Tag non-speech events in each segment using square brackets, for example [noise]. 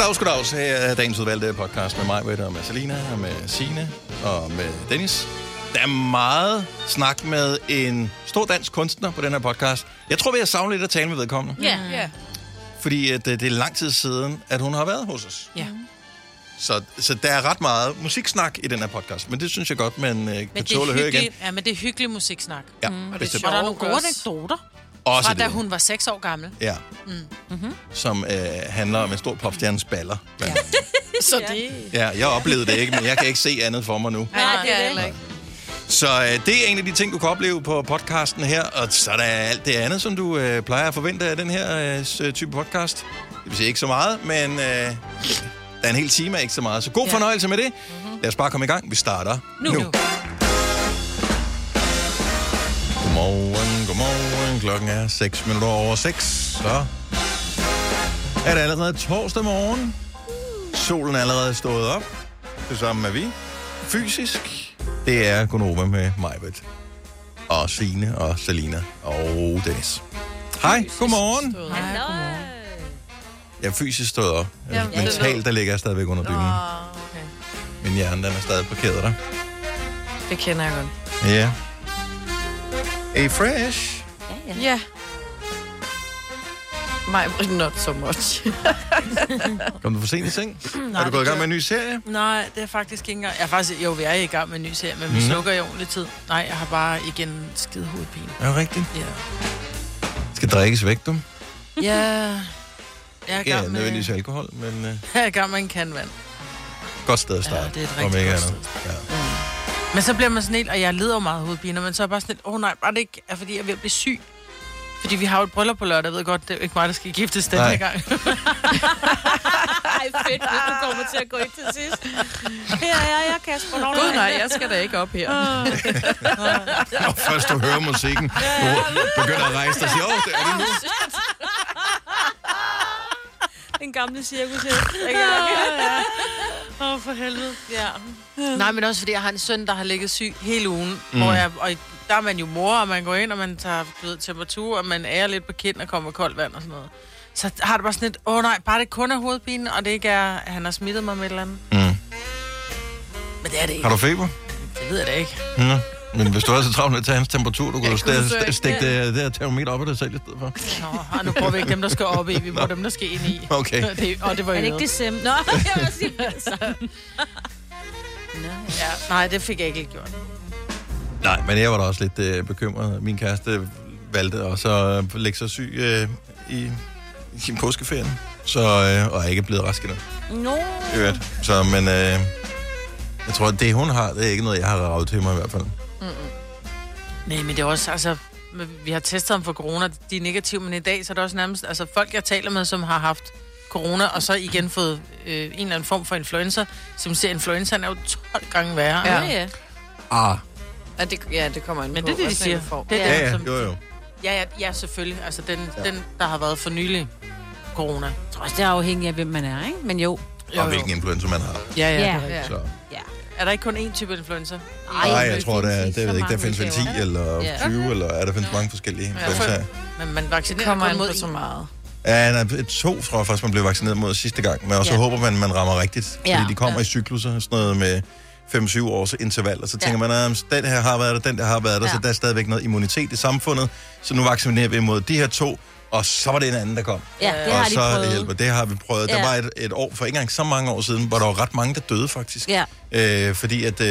Goddag, goddag. Her er dagens udvalgte podcast med mig, Britta, og med Selina, og med Sine og med Dennis. Der er meget snak med en stor dansk kunstner på den her podcast. Jeg tror, vi har savnet lidt at tale med vedkommende. Ja. ja. Fordi at, øh, det er lang tid siden, at hun har været hos os. Ja. Så, så der er ret meget musiksnak i den her podcast. Men det synes jeg godt, man øh, kan tåle at høre igen. ja, men det er hyggelig musiksnak. Ja, Og, det er bestemt. og der er nogle sjovt gode anekdoter Også fra da det. hun var 6 år gammel. Ja. Mm. Mm-hmm. Som øh, handler om en stor popstjernes baller. Ja. Så det... ja, jeg oplevede det ikke, men jeg kan ikke se andet for mig nu. Nej, det er det heller ikke. Så øh, det er en af de ting, du kan opleve på podcasten her, og så er der alt det andet, som du øh, plejer at forvente af den her øh, type podcast. Det vil sige ikke så meget, men øh, der er en hel time af ikke så meget. Så god Ja. fornøjelse med det. Mm-hmm. Lad os bare komme i gang. Vi starter nu. Nu. nu. Godmorgen, godmorgen. Klokken er 6 minutter over 6. Så er det allerede torsdag morgen. Solen er allerede stået op. Det samme er vi. Fysisk. Det er Gunova med Majbet. Og Signe og Salina og Dennis. Hej, godmorgen. Hallo. Jeg er fysisk stået op. Ja, ved- Mentalt, der ligger jeg stadigvæk under dynen. okay. Min hjerne, den er stadig parkeret der. Det kender jeg godt. Ja. Er I fresh? Ja. Mig, not so much. Kom du for sent i seng? [clears throat] er du gået i gang med en ny serie? Nej, det er faktisk ikke engang... Jeg er faktisk, jo, vi er i gang med en ny serie, men vi Mhm. slukker i ordentlig tid. Nej, jeg har bare igen skide hovedpine. Er det rigtigt? Ja. Skal drikkes væk, du? Ja. Jeg er i Ikke gang med, nødvendigvis alkohol, men uh, [laughs] jeg er i gang med en kan vand. godt sted at starte. Ja, det er et om rigtig ikke godt andet. Ja. Men så bliver man sådan helt, og jeg lider jo meget af hovedpiner, men så er jeg bare sådan lidt, åh oh, nej, bare det ikke er, fordi jeg er ved at blive syg. Fordi vi har jo et bryllup på lørdag, jeg ved godt, det er ikke mig, der skal giftes den her gang. [laughs] Ej, fedt, hvis du kommer til at gå ind til sidst. Her er jeg, Kasper. Nå, Gud nej, jeg skal da ikke op her. Når først du hører musikken, du begynder at rejse dig og siger, åh, det er det nu. Den gamle cirkus her. Åh, oh, for helvede. Ja. Nej, men også fordi jeg har en søn, der har ligget syg hele ugen. Mm. Hvor jeg, og der er man jo mor, og man går ind, og man tager du ved, temperatur, og man ærer lidt på kind og kommer koldt vand og sådan noget. Så har det bare sådan lidt, åh oh, nej, bare det kun er hovedpine, og det ikke er, at han har smittet mig med et eller andet. Mm. Men det er det ikke. Har du feber? Det ved jeg da ikke. Nå. Men hvis du er så travlt med at tage hans temperatur, du kan jo kunne st- stikke ja. det, det her termometer op i dig selv i stedet for. Nå, og nu bruger vi ikke dem, der skal op i, vi bruger dem, der skal ind i. Okay. Det, og det var Er jo det ikke det sim? Nå, [laughs] jeg vil sige [laughs] det samme. Ja, nej, det fik jeg ikke gjort. Nej, men jeg var da også lidt øh, bekymret. Min kæreste valgte også at lægge sig syg øh, i, i påskeferien, så, øh, og er ikke blevet rask endnu. I øvrigt. Så, men øh, jeg tror, at det hun har, det er ikke noget, jeg har ravet til mig i hvert fald. Nej, men det er også, altså, vi har testet ham for corona, de er negative, men i dag så er det også nærmest, altså folk, jeg taler med, som har haft corona, og så igen fået øh, en eller anden form for influenza, som siger, influenzaen er jo 12 gange værre. Ja, ja. Ah, Ja, det, ja, det kommer an Men på, det er det, de siger. får. Det er ja, den, ja, som, jo jo. ja, ja, ja, selvfølgelig. Altså den, Ja. ja. den, der har været for nylig corona. Jeg tror også, det er afhængigt af, hvem man er, ikke? Men jo. Og hvilken influencer man har. Ja, ja. Ja. det er rigtigt. Ja. Så. Er der ikke kun én type influenza? Nej, jeg tror, der, findes det, ved ikke, der findes vel 10 mange eller Ja. 20, eller er der findes mange forskellige Ja, influenzaer. Men man vaccinerer kommer kun mod så meget. Ja, nej, et to tror jeg faktisk, man blev vaccineret mod sidste gang, men også Ja. håber man, man rammer rigtigt. Fordi Ja. de kommer Ja. i cykluser, sådan noget med 5-7 års interval, og så Ja. tænker man, at den her har været der, den der har været der, Ja. så der er stadigvæk noget immunitet i samfundet, så nu vaccinerer vi imod de her to, og så var det en anden, der kom. Ja, det og har de så prøvet. hjælper. Det har vi prøvet. Der Ja. var et, et år, for ikke engang så mange år siden, hvor der var ret mange, der døde faktisk. Ja. Øh, fordi at, øh,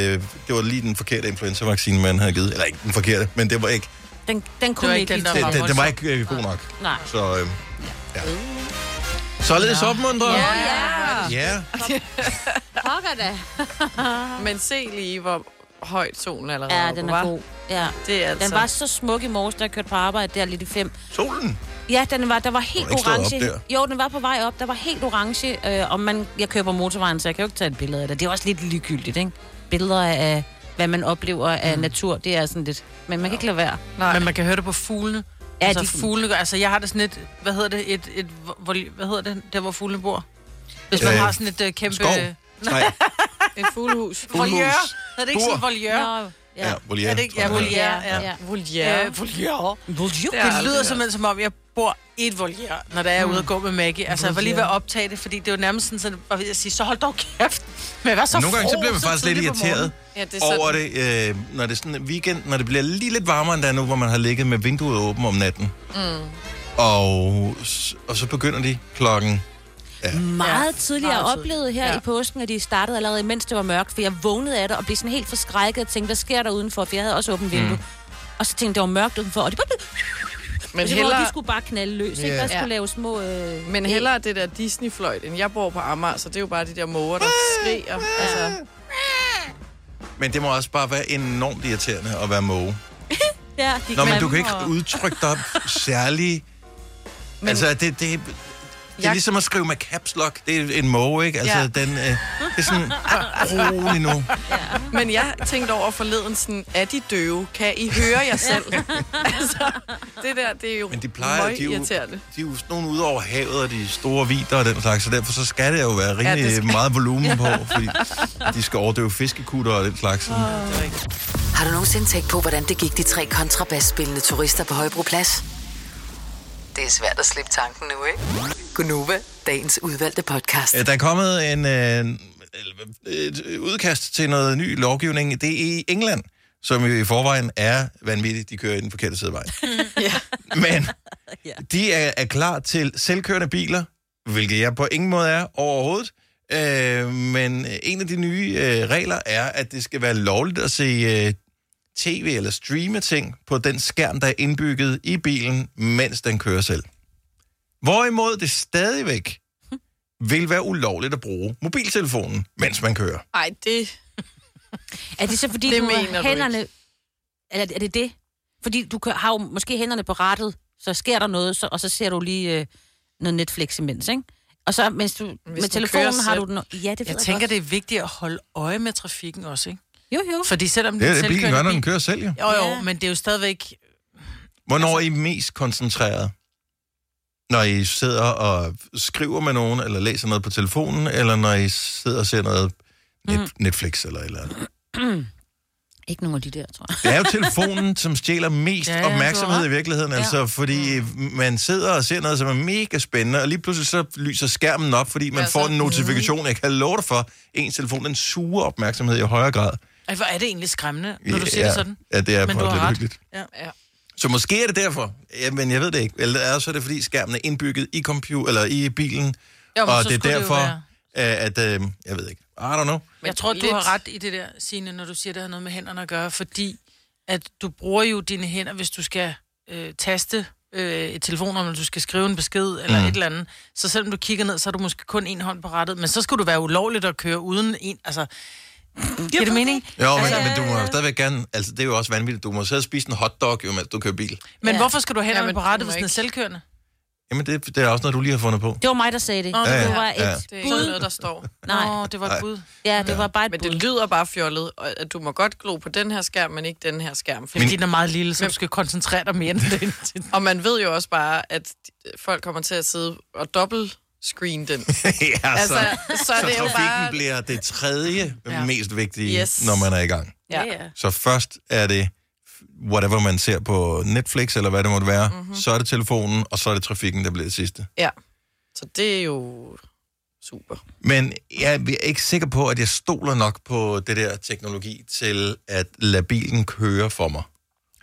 det var lige den forkerte influenza-vaccine, man havde givet. Eller ikke den forkerte, men det var ikke, Den, den kunne var vi ikke ikke den, der til. det, det, det var ikke øh, god nok. Nej. Så, øh, ja. Således opmuntret. Ja, ja. Ja. [laughs] Pokker da. [laughs] Men se lige, hvor højt solen allerede Ja, den er var. god. Ja. Det er altså... Den var så smuk i morges, da jeg kørte på arbejde der lidt i fem. Solen. Ja, den var, der var helt Den var ikke stået orange. op der. Jo, den var på vej op. Der var helt orange. Øh, og man, jeg kører på motorvejen, så jeg kan jo ikke tage et billede af det. Det er også lidt ligegyldigt, ikke? Billeder af, hvad man oplever af mm. natur, det er sådan lidt... Men man kan ikke lade være. Nej. Men man kan høre det på fuglene. Ja, altså, de- fuglene, gør- altså, jeg har det sådan et, hvad hedder det, et, et, hvor, hvad hedder det, der hvor fuglene bor? Hvis man Øh, har sådan et uh, kæmpe... skov. Nej, [laughs] Et fuglehus. Voliere. Fuglehus. Er det ikke sådan en voliere? Nå, ja, ja. voliere. Er det Ja, jeg, det voliere. Ja. Ja. Voliere. Voliere. Det er Det lyder simpelthen som om, jeg bor i et voliere, når der er ude at gå med Maggie. Altså, jeg var lige ved at optage det, fordi det jo nærmest sådan, så jeg var ved at sige, så hold dog kæft. Men hvad så Nogle gange så bliver man faktisk lidt irriteret morgenen? Ja, det er sådan. over det, øh, når det er sådan en weekend, når det bliver lige lidt varmere end der er nu, hvor man har ligget med vinduet åbent om natten. Mm. Og, og så begynder de klokken... Meget Ja, tidligere. Jeg meget oplevede her ja. Ja. i påsken, at de startede allerede, mens det var mørkt, for jeg vågnede af det og blev sådan helt forskrækket og tænkte, hvad sker der udenfor? For jeg havde også åbent vindue. Mm. Og så tænkte jeg, det var mørkt udenfor, og de, bare, Men så hellere... de skulle bare knalde løs, ikke? Ja. Der skulle Ja. lave små... Øh, men hellere det der Disney-fløjt, end jeg bor på Amager, så det er jo bare de der måger, der skriger. Altså, Men det må også bare være enormt irriterende at være måge. [laughs] Ja, de Nå, men du kan ikke udtrykke dig [laughs] særlig... Men, altså, det, det, det er Jeg- ligesom at skrive med caps lock. Det er en måge, ikke? Altså, Ja. den, øh, det er sådan, rolig nu. men jeg tænkte over forleden sådan, er de døve? Kan I høre jer selv? [laughs] altså, det der, det er jo Men de plejer, de er jo, de er jo sådan nogle ude over havet og de store vider og den slags, så derfor så skal det jo være rimelig Ja, skal- meget volumen på, fordi de skal overdøve fiskekutter og den slags. Sådan. Har du nogensinde tænkt på, hvordan det gik de tre kontrabasspillende turister på Højbroplads? Det er svært at slippe tanken nu, ikke? Gunova, dagens udvalgte podcast. Øh, Der er kommet en, øh, et udkast til noget ny lovgivning. Det er i England, som jo i forvejen er vanvittigt. De kører i den forkerte side af vejen. [laughs] Ja. Men [laughs] de er, er klar til selvkørende biler, hvilket jeg på ingen måde er overhovedet. Øh, men en af de nye øh, regler er, at det skal være lovligt at se øh, tv eller streame ting på den skærm, der er indbygget i bilen, mens den kører selv. Hvorimod det stadigvæk vil være ulovligt at bruge mobiltelefonen, mens man kører. Ej, det... Er det så fordi, Det du mener har du hænderne... Eller er det det? Fordi du har jo måske hænderne på rattet, så sker der noget, så, og så ser du lige øh, noget Netflix imens, ikke? Og så, mens du med du telefonen har du den... Ja, det jeg tænker, godt. det er vigtigt at holde øje med trafikken også, ikke? Jo, jo. Fordi selvom Det er en det, bilen gør, når den kører selv, jo. Jo, jo, Ja. men det er jo stadigvæk... Hvornår er I mest koncentreret? Når I sidder og skriver med nogen, eller læser noget på telefonen, eller når I sidder og ser noget net, Mm. Netflix eller eller andet? [clears throat] Ikke nogen af de der, tror jeg. Det er jo telefonen, som stjæler mest Ja, opmærksomhed i virkeligheden, Ja. altså fordi man sidder og ser noget, som er mega spændende, og lige pludselig så lyser skærmen op, fordi man Ja, får så- en notifikation. Jeg kan love dig for, ens telefon, den suger opmærksomhed i højere grad. Ej, hvor er det egentlig skræmmende, når du siger ja, det sådan? Ja, det er Men faktisk du har lidt ret. hyggeligt. Ja. Ja. Så måske er det derfor, ja, men jeg ved det ikke. Eller er så er det, fordi skærmen er indbygget i computer eller i bilen, Jo, men og så det er derfor, være- at, at øh, jeg ved ikke, I don't know. Jeg tror, du lidt- har ret i det der, Signe, når du siger, det har noget med hænderne at gøre, fordi at du bruger jo dine hænder, hvis du skal øh, taste øh, et telefonnummer, når du skal skrive en besked eller Mm. et eller andet. Så selvom du kigger ned, så har du måske kun en hånd på rattet, men så skulle du være ulovligt at køre uden en, altså... Giver det mening? Jo, men, Altså- men du må stadigvæk gerne, altså det er jo også vanvittigt, du må sidde og spise en hotdog, jo, mens du kører bil. Men Ja. hvorfor skal du have hænderne Jamen, på rattet, hvis den er selvkørende? Jamen det, det er også noget, du lige har fundet på. Det var mig, der sagde det. Åh, det ja, var ja. et Det er ikke bud. noget, der står. Nej, Nå, det var et Nej. bud. ja, det var bare et Men bud. det lyder bare fjollet, at du må godt glo på den her skærm, men ikke den her skærm. Fordi, Fordi den er meget lille, så du skal koncentrere dig mere end det. [laughs] og man ved jo også bare, at folk kommer til at sidde og dobbelt screen den. [laughs] ja, Altså, så, så det jo trafikken bare... bliver det tredje ja. Mest vigtige, Yes. når man er i gang. Ja. ja. Så først er det whatever man ser på Netflix, eller hvad det måtte være. Mhm. Mm-hmm. Så er det telefonen, og så er det trafikken, der bliver det sidste. ja. Så det er jo super. Men jeg er ikke sikker på, at jeg stoler nok på det der teknologi til at lade bilen køre for mig.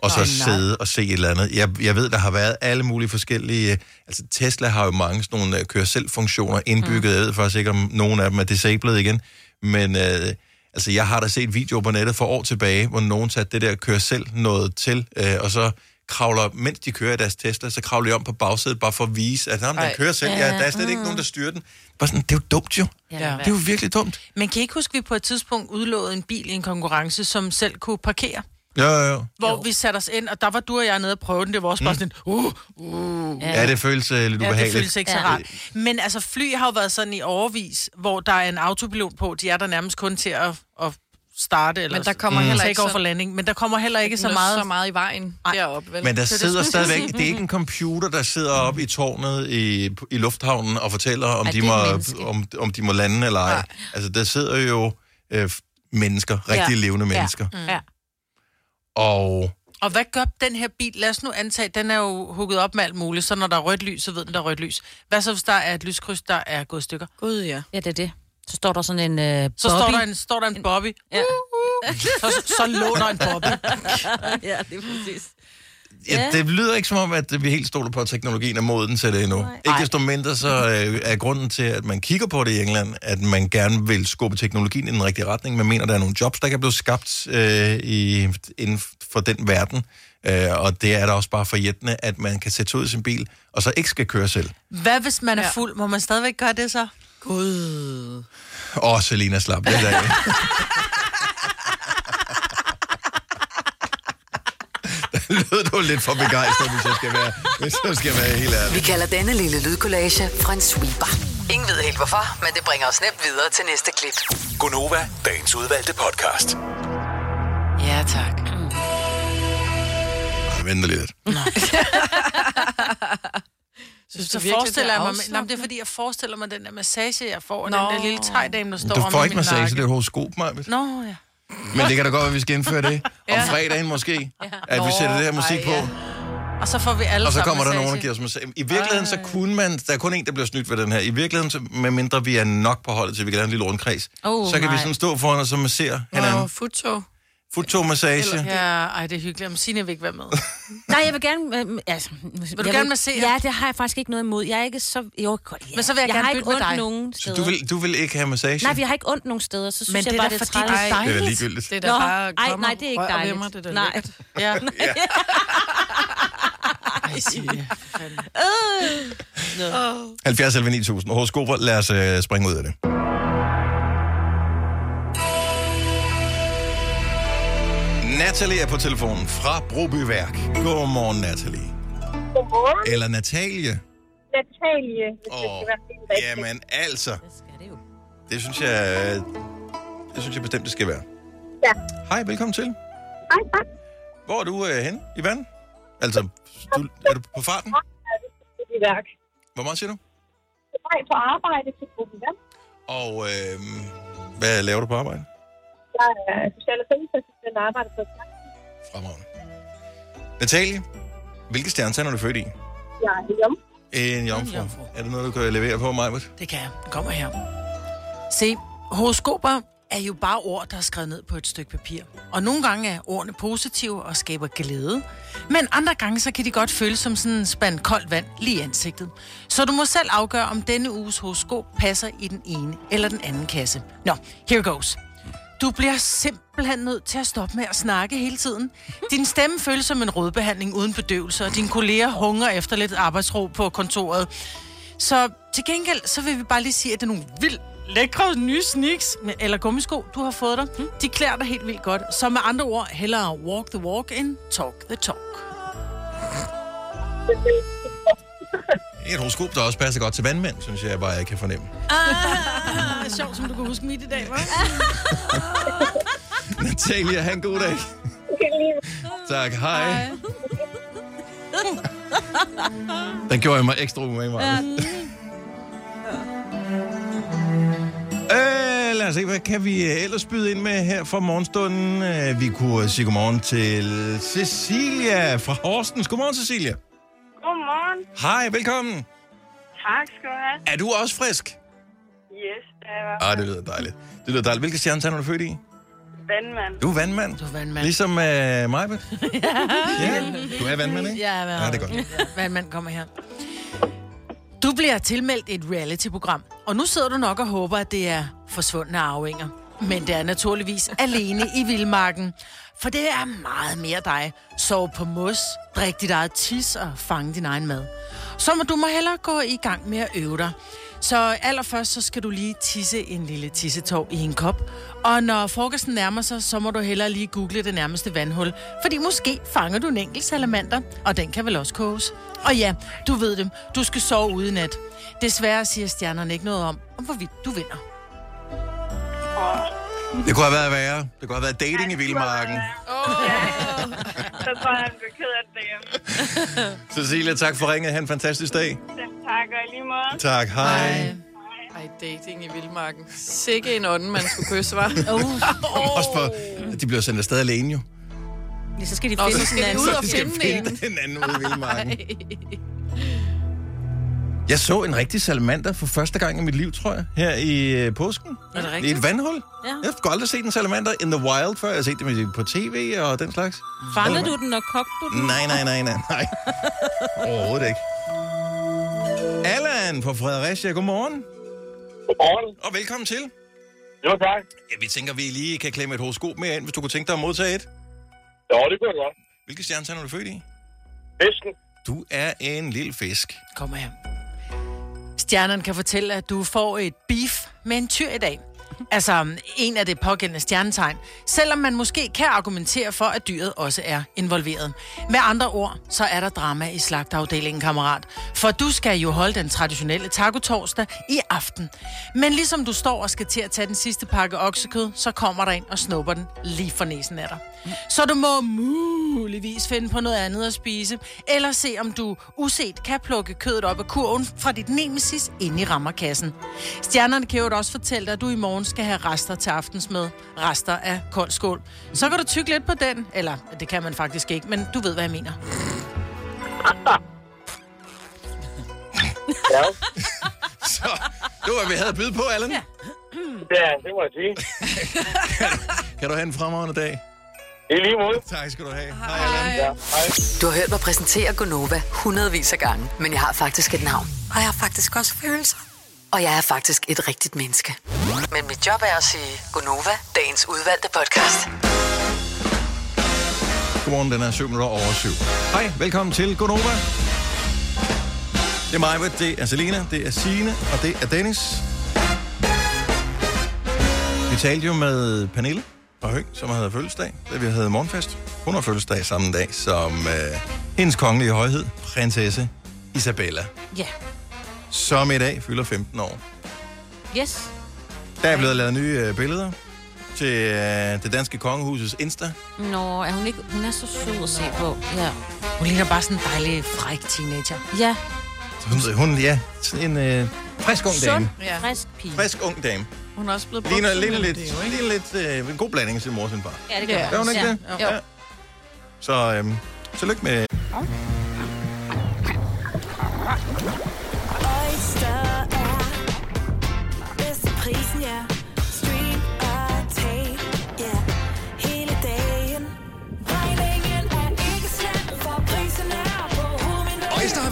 Og så nej. sidde og se et eller andet. Jeg, jeg ved, der har været alle mulige forskellige... Altså Tesla har jo mange sådan nogle øh, køre-selv-funktioner indbygget. Mm. Jeg ved faktisk ikke, om nogen af dem er disabled igen. Men øh, altså, jeg har da set videoer på nettet for år tilbage, hvor nogen satte det der køre-selv noget til, øh, og så kravler, mens de kører i deres Tesla, så kravler de om på bagsædet, bare for at vise, at "Nå, men den kører selv. Ja, der er slet ikke nogen, der styrer den. Bare sådan, det er jo dumt jo. Ja. Ja. Det er jo virkelig dumt. Men kan I ikke huske, at vi på et tidspunkt udlåede en bil i en konkurrence, som selv kunne parkere? Jo, jo, jo. Hvor jo. vi satte os ind, og der var du og jeg nede og prøve den. Det var også bare sådan, uh, uh. Ja, det føles uh, lidt Ja, det ubehageligt. føles ikke så Ja. rart. Men altså, fly har jo været sådan i overvis, hvor der er en autopilot på. De er der nærmest kun til at, at starte, eller Men der kommer mm. heller ikke så- for landing. Men der kommer heller ikke så meget... så meget i vejen Ej. deroppe, vel? Men der det sidder jeg stadigvæk, det er ikke en [laughs] computer, der sidder oppe i tårnet i, i lufthavnen og fortæller, om, Ej, de det må, om, om de må lande eller ej. Nej. Altså, der sidder jo øh, mennesker, rigtig Ja. levende Ja. mennesker. Ja. Og Og hvad gør den her bil? Lad os nu antage, den er jo hugget op med alt muligt, så når der er rødt lys, så ved den, der er rødt lys. Hvad så, hvis der er et lyskryds, der er gået i stykker? Gud, ja. Ja, det er det. Så står der sådan en øh, Så står der en, står der en Bobby. Ja. [laughs] Så, så lå der en Bobby. [laughs] ja, det er præcis. Ja, det lyder ikke som om, at vi helt stoler på, at teknologien er moden til det endnu. Nej. Ikke desto mindre, så øh, er grunden til, at man kigger på det i England, at man gerne vil skubbe teknologien i den rigtige retning. Man mener, der er nogle jobs, der kan blive skabt øh, i, inden for den verden. Øh, og det er da også bare forjættende, at man kan sætte sig ud i sin bil, og så ikke skal køre selv. Hvad hvis man er Ja. fuld? Må man stadigvæk gøre det så? Gud. Åh, oh, Selina slap det der. [laughs] [laughs] lød du lidt for begejstret, hvis jeg skal være, hvis jeg skal være helt ærlig. Vi kalder denne lille lydkollage en sweeper. Ingen ved helt hvorfor, men det bringer os nemt videre til næste klip. Gunova, dagens udvalgte podcast. Ja, tak. Jeg venter lidt. [laughs] Synes Så du virkelig, forestiller jeg mig... det er Nej, det er fordi, jeg forestiller mig den der massage, jeg får, og Nå. den der lille tejdame, der står Du om får i ikke massage, nakke. det er horoskop, Majbet. Nå, ja. Men det kan da godt være, at vi skal indføre det. Om fredagen måske. At vi sætter det her musik på. Og så får vi alle Og så kommer der massage. nogen, der giver os massage. I virkeligheden, så kunne man... Der er kun en, der bliver snydt ved den her. I virkeligheden, så, med mindre vi er nok på holdet til, vi kan lave en lille rundkreds, Oh, så kan vi nej. sådan stå foran og massere hinanden. Og futtog. Futtog-massage. Ja, ej, det er hyggeligt. Men Signe vil ikke være med. [laughs] Nej, jeg vil gerne... Øh, altså, vil du gerne massere? Ja, det har jeg faktisk ikke noget imod. Jeg er ikke så... Jo, godt, ja. Men så vil jeg jeg gerne har bytte ikke med dig. nogen Så steder. du vil, du vil ikke have massage? Nej, jeg har ikke ondt nogen steder, så synes Men jeg det er bare, det er fordi, det er det er da dejligt. ligegyldigt. Det er da Nå, bare... ej, nej, og det er ikke dejligt. Mig, det er Nej. lækkert. [laughs] Ja. [laughs] Ej, Signe. for fanden. 70 11 9000. Horoskoper, lad os øh, springe ud af det. Natalie er på telefonen fra Brobyværk. Godmorgen, Natalie. Godmorgen, Eller Natalie. Natalie, hvis det Åh, skal være helt rigtigt. jamen altså. Det skal det jo. Det synes jeg, det synes jeg bestemt, det skal være. Ja. Hej, velkommen til. Hej, tak. Hvor er du øh, hen i vandet? Altså, du, er du på farten? Det er i værk. Hvor meget siger du? Jeg er på arbejde til gruppen vand. Og øh, hvad laver du på arbejde? Jeg er social- og sundhedsassistent og arbejder på et. Fremragende. Natalie, hvilke stjernetegn er du født i? Jeg er jom. En jomfru. Er det noget, du kan levere på, Majbert? Det kan jeg. Den kommer her. Se, horoskoper er jo bare ord, der er skrevet ned på et stykke papir. Og nogle gange er ordene positive og skaber glæde. Men andre gange, så kan de godt føles som sådan en spand koldt vand lige i ansigtet. Så du må selv afgøre, om denne uges horoskop passer i den ene eller den anden kasse. Nå, here goes. Du bliver simpelthen nødt til at stoppe med at snakke hele tiden. Din stemme føles som en rådbehandling uden bedøvelse, og dine kolleger hungrer efter lidt arbejdsro på kontoret. Så til gengæld, så vil vi bare lige sige, at det er nogle vildt lækre nye sneaks, eller gummisko, du har fået dig. De klæder dig helt vildt godt. Så med andre ord, hellere walk the walk end talk the talk. [laughs] Et horoskop, der også passer godt til vandmænd, synes jeg bare, jeg kan fornemme. Ah, sjovt, som du kan huske mit i dag, hva'? [laughs] Natalia, have en god dag. Tak, hej. hej. [laughs] Den gjorde jeg mig ekstra umage, Maja. Øh, lad os se, hvad kan vi øh, ellers byde ind med her for morgenstunden? Øh, Vi kunne sige godmorgen til Cecilia fra Horsens. Godmorgen, Cecilia. Godmorgen. Hej, velkommen. Tak skal du have. Er du også frisk? Yes, det er Ah, det lyder dejligt. Det lyder dejligt. Hvilke stjernetegn er du født i? vandmand. Du er vandmand. Du er vandmand. Ligesom uh, mig, [laughs] ja. Du er vandmand, ikke? Ja, Ja, det er godt. Vandmand kommer her. Du bliver tilmeldt et reality-program, og nu sidder du nok og håber, at det er forsvundne arvinger. Men det er naturligvis alene i vildmarken. For det er meget mere dig. Sov på mos, drik dit eget tis og fange din egen mad. Så må du må hellere gå i gang med at øve dig. Så allerførst så skal du lige tisse en lille tissetov i en kop. Og når frokosten nærmer sig, så må du hellere lige google det nærmeste vandhul. Fordi måske fanger du en enkelt salamander, og den kan vel også koges. Og ja, du ved det. Du skal sove ude i nat. Desværre siger stjernerne ikke noget om, om hvorvidt du vinder. Det kunne have været værre. Det kunne have været dating i vildmarken. Så tror jeg, han bliver ked af det. [laughs] Cecilia, tak for ringet. Ha' en fantastisk dag. Tak, og lige måde. Tak, hej. Ej, dating i vildmarken. Sikke en ånden, man skulle kysse, var. [laughs] [laughs] Også for, de bliver sendt afsted alene jo. Ja, så skal de Nå, finde så skal de ud og finde finde den anden ude i vildmarken. Jeg så en rigtig salamander for første gang i mit liv, tror jeg, her i øh, påsken. Er det I rigtigt? et vandhul. Ja. Jeg har aldrig set en salamander in the wild før. Jeg har set dem på tv og den slags. Fangede du den og kogte du den? Nej, nej, nej, nej, nej. Overhovedet ikke. Allan fra Fredericia, godmorgen. Godmorgen. Og velkommen til. Jo, tak. Ja, vi tænker, vi lige kan klemme et horoskop mere ind, hvis du kunne tænke dig at modtage et. Jo, det kunne jeg godt. Hvilke stjernetegn er du født i? Fisken. Du er en lille fisk. Kom her. Stjernen kan fortælle, at du får et beef med en tyr i dag. Altså, en af det pågældende stjernetegn. Selvom man måske kan argumentere for, at dyret også er involveret. Med andre ord, så er der drama i slagtafdelingen, kammerat. For du skal jo holde den traditionelle taco-torsdag i aften. Men ligesom du står og skal til at tage den sidste pakke oksekød, så kommer der ind og snupper den lige for næsen af dig. Så du må muligvis finde på noget andet at spise, eller se om du uset kan plukke kødet op af kurven fra dit nemesis ind i rammerkassen. Stjernerne kan jo også fortælle dig, at du i morgen skal have rester til aftensmad. Rester af kold skål. Så kan du tykke lidt på den, eller det kan man faktisk ikke, men du ved, hvad jeg mener. [laughs] Ja, Så det var, hvad vi havde at byde på, Allan. Ja. det, er, det må jeg sige. [laughs] Kan du have en fremragende dag? I lige måde. Tak skal du have. Hej, Allan. Ja, hej. Du har hørt mig præsentere Gonova hundredvis af gange, men jeg har faktisk et navn. Og jeg har faktisk også følelser. Og jeg er faktisk et rigtigt menneske. Men mit job er at sige Gonova, dagens udvalgte podcast. Godmorgen, den er 7 minutter over 7. Hej, velkommen til Gonova. Det er mig, det er Selina, det er Signe, og det er Dennis. Vi talte jo med Pernille fra Høng, som havde fødselsdag, da vi havde morgenfest. Hun har fødselsdag samme dag som øh, hendes kongelige højhed, prinsesse Isabella, Ja. som i dag fylder 15 år. Yes. Der er blevet lavet nye øh, billeder til øh, det danske kongehusets Insta. Nå, er hun ikke... Hun er så sød at se på. Ja. Hun ligner bare sådan en dejlig, fræk teenager. Ja. Hun, hun ja, sådan en øh, frisk ung dame. Ja. Frisk pige. Frisk ung dame. Hun er også blevet brugt Ligner, ligner en lidt, det jo, ikke? ligner lidt øh, en god blanding af sin mor og sin far. Ja, det gør Ja. hun. Gør hun ikke ja. det? Jo. Ja. Så øhm, tillykke med... Oyster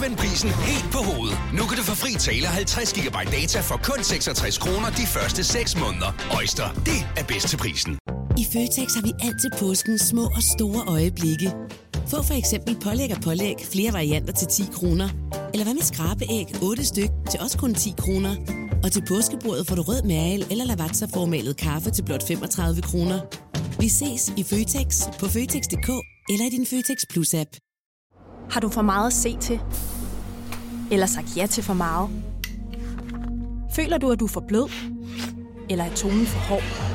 vendt prisen helt på hovedet. Nu kan du få fri tale 50 GB data for kun 66 kroner de første 6 måneder. Øjster, det er bedst til prisen. I Føtex har vi altid påskens små og store øjeblikke. Få for eksempel pålæg og pålæg flere varianter til 10 kroner. Eller hvad med skrabeæg 8 styk til også kun 10 kroner. Og til påskebordet får du rød mal eller lavatserformalet kaffe til blot 35 kroner. Vi ses i Føtex på Føtex.dk eller i din Føtex Plus-app. Har du for meget at se til? Eller sagt ja til for meget? Føler du, at du er for blød? Eller er tonen for hård?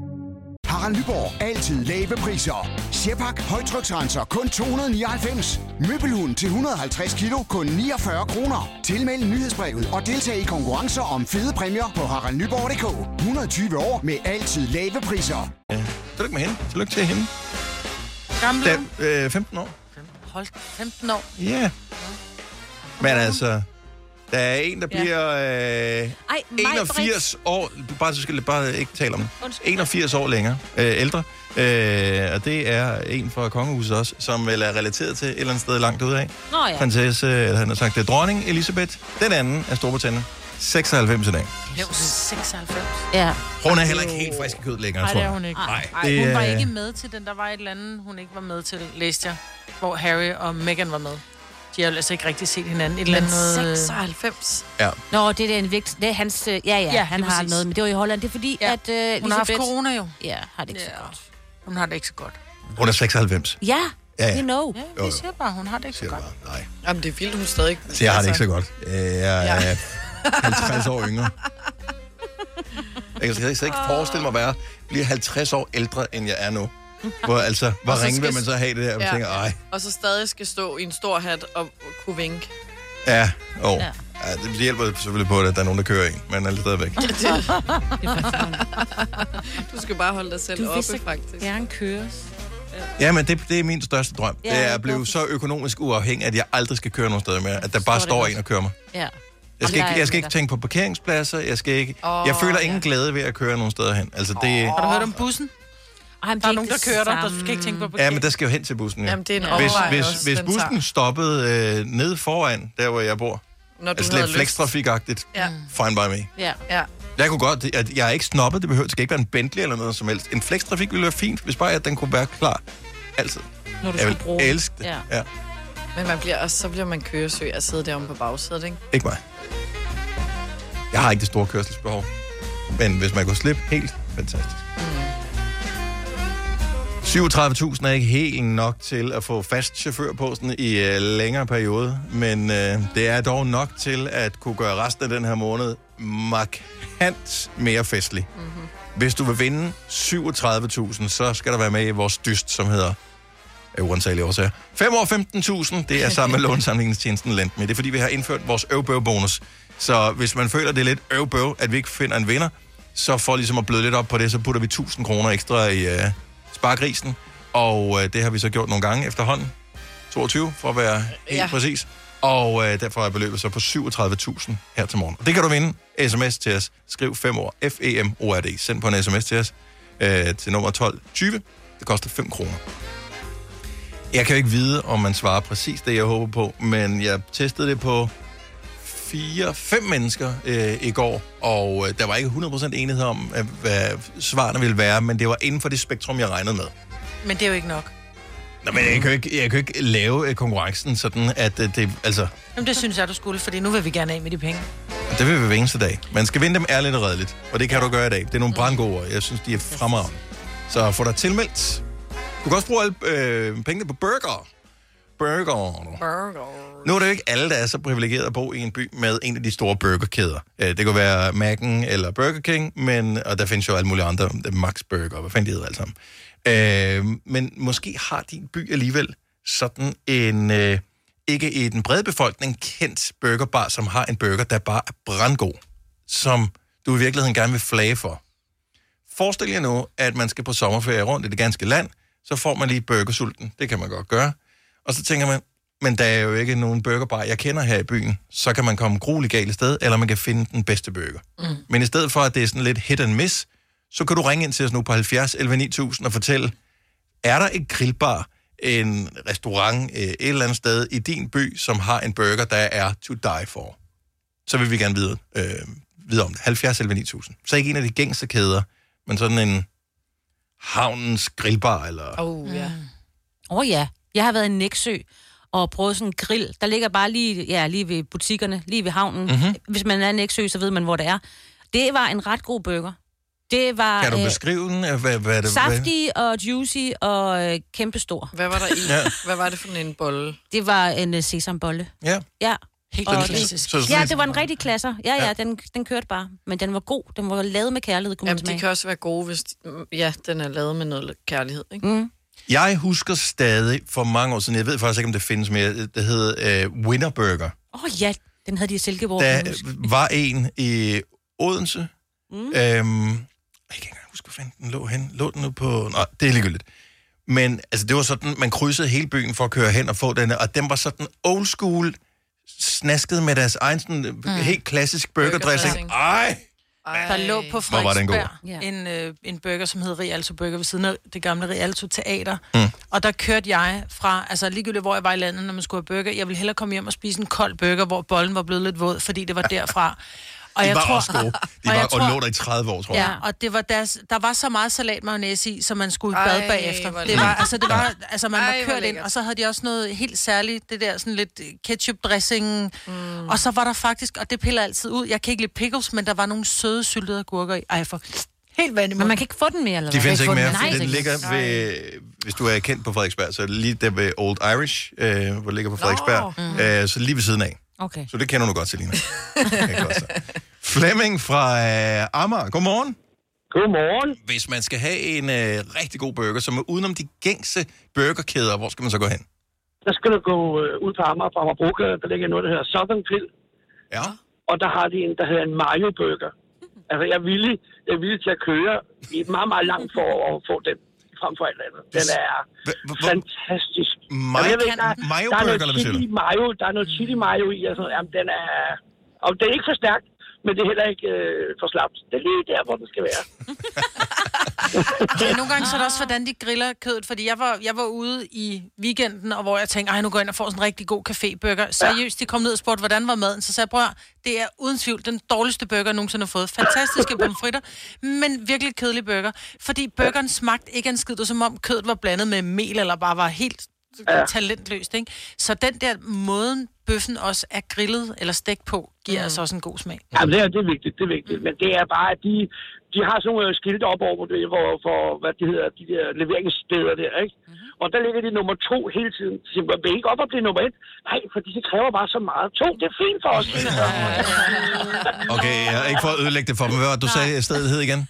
Harald Nyborg. Altid lave priser. Sjehpak. Højtryksrenser. Kun 299. Møbelhund til 150 kilo. Kun 49 kroner. Tilmeld nyhedsbrevet og deltag i konkurrencer om fede præmier på haraldnyborg.dk. 120 år med altid lave priser. Ja. Tillykke med hende. Tillykke til hende. Gammel Da, øh, 15 år. Hold 15 år. Ja. Men altså, der er en, der Ja. bliver øh, Ej, mig, 81 år. Du bare, du skal bare ikke tale om det. Undskyld. 81 år længere. Øh, ældre. Øh, og det er en fra kongehuset også, som vel er relateret til et eller andet sted langt ud af. Nå ja. Prinsesse, eller han har sagt, det er dronning Elisabeth. Den anden er Storbritannien. 96 i dag. Blev 96. Ja. Hun er heller ikke helt frisk i kød længere, Nej, tror det er jeg. hun ikke. Nej, Ej, hun var ikke med til den. Der var et eller andet, hun ikke var med til, læste jeg. Hvor Harry og Meghan var med. De har jo altså ikke rigtig set hinanden. Et eller andet noget... 96. Ja. Nå, det er en vigtig... Det er hans... øh, Ja, ja, Ja, han har præcis. noget, men det var i Holland. Det er fordi, Ja. at uh, Hun har haft corona jo. Ja, har det ikke så Ja. godt. Hun har det ikke så godt. Hun er 96. Ja, Ja, ja. you know. Ja, vi siger bare, hun har det ikke så godt. det bare. Nej. Jamen, det er vildt, hun stadig... Så jeg har det ikke så godt. Øh, Jeg er 50 år yngre. Jeg kan slet ikke forestille mig at være, blive 50 år ældre, end jeg er nu. Hvor altså, hvor Og ringe skal- vil man så have det der? Man Ja. tænker, ej, Og så stadig skal stå i en stor hat og kunne vinke. ja, åh. Ja. Ja. det hjælper selvfølgelig på, at der er nogen, der kører en, men er stadigvæk. [laughs] [laughs] Du skal bare holde dig selv Du oppe, faktisk. gerne køres. Ja, men det, det er min største drøm. Ja, det er at blive så økonomisk uafhængig, at jeg aldrig skal køre nogen steder mere. At der bare det står godt. en og kører mig. Ja. Jeg skal, ikke, jeg skal ikke tænke på parkeringspladser. Jeg, skal ikke, Åh, jeg føler ingen glæde ved at køre nogen steder hen. Altså, det, Har du hørt om bussen? Ej, der er nogen, der kører dig, der skal ikke tænke på Ja, men der skal jo hen til bussen. Ja. Jamen, det er en hvis, overvej hvis, også, hvis bussen tager. stoppede øh, nede foran, der hvor jeg bor, Når du altså lidt lyst. flekstrafikagtigt, Ja. fine by me. Ja. ja. Jeg kunne godt, at jeg er ikke snobbet, det behøver, det skal ikke være en Bentley eller noget som helst. En flekstrafik ville være fint, hvis bare at den kunne være klar altid. Når du jeg skal vil bruge elske det. Ja. Ja. Men man bliver også, så bliver man køresøg at sidde deromme på bagsædet, ikke? Ikke mig. Jeg har ikke det store kørselsbehov. Men hvis man kunne slippe helt, fantastisk. 37.000 er ikke helt nok til at få fast chauffør på sådan i uh, længere periode, men uh, det er dog nok til at kunne gøre resten af den her måned markant mere festlig. Mm-hmm. Hvis du vil vinde 37.000, så skal der være med i vores dyst, som hedder af uansagelige årsager. 5 år 15.000, det er sammen med [laughs] lånsamlingstjenesten Lendme. Det er fordi, vi har indført vores øvbøv-bonus. Så hvis man føler, det er lidt øvbøv, at vi ikke finder en vinder, så for ligesom at bløde lidt op på det, så putter vi 1000 kroner ekstra i uh, spargrisen. Og uh, det har vi så gjort nogle gange efterhånden. 22, for at være helt Ja. præcis. Og uh, derfor er beløbet så på 37.000 her til morgen. Og det kan du vinde. SMS til os. Skriv 5 år. F-E-M-O-R-D. Send på en sms til os uh, til nummer 1220. Det koster 5 kroner. Jeg kan jo ikke vide, om man svarer præcis det, jeg håber på, men jeg testede det på fire, fem mennesker øh, i går, og øh, der var ikke 100% enighed om, øh, hvad svarene ville være, men det var inden for det spektrum, jeg regnede med. Men det er jo ikke nok. Nå, men jeg kan jo ikke, jeg kan jo ikke lave øh, konkurrencen sådan, at øh, det, altså, Jamen, det synes jeg, du skulle, fordi nu vil vi gerne af med de penge. det vil vi hver eneste dag. Man skal vinde dem ærligt og redeligt, og det kan du gøre i dag. Det er nogle brandgode ord. Jeg synes, de er fremragende. Så få dig tilmeldt. Du kan også bruge alle øh, pengene på burger. Burger. Burger. Nu er det jo ikke alle, der er så privilegeret at bo i en by med en af de store burgerkæder. Øh, Det kunne være Mac'en eller Burger King, men, og der findes jo alle mulige andre, Max Burger, hvad fanden de hedder alle sammen. Øh, men måske har din by alligevel sådan en, øh, ikke i den brede befolkning, kendt burgerbar, som har en burger, der bare er brandgod, som du i virkeligheden gerne vil flage for. Forestil jer nu, at man skal på sommerferie rundt i det ganske land, så får man lige burgersulten. Det kan man godt gøre. Og så tænker man, men der er jo ikke nogen burgerbar, jeg kender her i byen. Så kan man komme grueligt galt sted, eller man kan finde den bedste burger. Mm. Men i stedet for, at det er sådan lidt hit and miss, så kan du ringe ind til os nu på 70 11 9000 og fortælle, er der et grillbar, en restaurant øh, et eller andet sted i din by, som har en burger, der er to die for? Så vil vi gerne vide, øh, vide om det. 70 11 9000. Så ikke en af de gængse kæder, men sådan en havnens grillbar, eller... Oh, ja. Åh oh, ja, jeg har været i Næksø og prøvet sådan en grill. Der ligger bare lige, ja, lige ved butikkerne, lige ved havnen. Mhm. Mm-hmm. Hvis man er i Næksø, så ved man, hvor det er. Det var en ret god burger. Det var Kan du øh, beskrive den? Hvad, hvad er det, saftig og juicy og øh, kæmpestor. Hvad var der i? Ja. Hvad var det for en bolle? Det var en øh, sesambolle. Ja. Ja. Helt Og klassisk. Så- så- Ja, det var en rigtig klasser. Ja, ja, Ja. den, den kørte bare. Men den var god. Den var lavet med kærlighed, kunne Jamen, de kan også være gode, hvis... Ja, den er lavet med noget kærlighed, ikke? Mm. Jeg husker stadig for mange år siden, jeg ved faktisk ikke, om det findes mere, det hed uh, Winner Burger. Åh oh, ja, den havde de i Silkeborg. Der var en i Odense. Mm. Øhm, jeg kan ikke engang huske, hvor fanden den lå hen. Lå den nu på... Nå, det er ligegyldigt. Men altså, det var sådan, man krydsede hele byen for at køre hen og få den, og den var sådan old school, snasket med deres egen sådan, mm. helt klassisk burgerdressing. Burgerdressing. Ej! Der lå på Hvor var den god? Frederiksberg en, øh, en burger, som hed Rialto Burger ved siden af det gamle Rialto Teater. Mm. Og der kørte jeg fra, altså ligegyldigt hvor jeg var i landet, når man skulle have burger, jeg ville hellere komme hjem og spise en kold burger, hvor bollen var blevet lidt våd, fordi det var derfra. Og De jeg var tror, også gode. [laughs] De og var, tror- og lå der i 30 år, tror jeg. Ja, og det var deres, der var så meget salat mayonnaise i, så man skulle i bad bagefter. Det var, altså, det var, altså man Ej, var kørt ind, og så havde de også noget helt særligt, det der sådan lidt ketchup-dressing. Mm. Og så var der faktisk, og det piller altid ud, jeg kan ikke lide pickles, men der var nogle søde syltede agurker i. Ej, for helt vand Men man kan ikke få den mere, eller De findes ikke mere. Nej, Den ligger ved, hvis du er kendt på Frederiksberg, så det lige der ved Old Irish, øh, hvor det ligger på Frederiksberg. Mm. Øh, så lige ved siden af. Okay. Så det kender du godt, Selina. Flemming fra øh, Amager, godmorgen. Godmorgen. Hvis man skal have en øh, rigtig god burger, som er udenom de gængse burgerkæder, hvor skal man så gå hen? Der skal du gå øh, ud på Amager, på Amagerbrogade. Der ligger noget, der hedder Southern Grill. Ja. Og der har de en, der hedder en Mayo Burger. Altså, jeg er villig, jeg er villig til at køre i et meget, meget langt for at få den frem for alt andet. Den er fantastisk. Mayo- Mayo er burger, noget eller hvad siger chili mayo, der er noget chili mayo i, og sådan noget. Jamen, den er... Og det er ikke for stærkt, men det er heller ikke øh, for slapt. Det er lige der, hvor den skal være. [laughs] Ja, nogle gange så er det også, hvordan de griller kødet, fordi jeg var, jeg var ude i weekenden, og hvor jeg tænkte, ej, nu går jeg ind og får sådan en rigtig god caféburger. Seriøst, de kom ned og spurgte, hvordan var maden? Så sagde jeg, bror, det er uden tvivl den dårligste burger, jeg nogensinde har fået. Fantastiske [laughs] pomfritter, men virkelig kedelig burger. Fordi burgeren smagte ikke en skid, det var som om kødet var blandet med mel, eller bare var helt Ja. talentløst, ikke? Så den der måden, bøffen også er grillet eller stegt på, giver mm. altså også en god smag. Ja, det er, det er vigtigt, det er vigtigt. Men det er bare, at de, de har sådan nogle skilte op over, det, hvor, for, hvad det hedder, de der leveringssteder der, ikke? Mm-hmm. Og der ligger de nummer to hele tiden. Så siger, man, ikke op og blive nummer et? Nej, fordi det kræver bare så meget. To, det er fint for os. Okay, jeg har ikke for at ødelægge det for dem. Hvad var du sagde, stedet hed igen?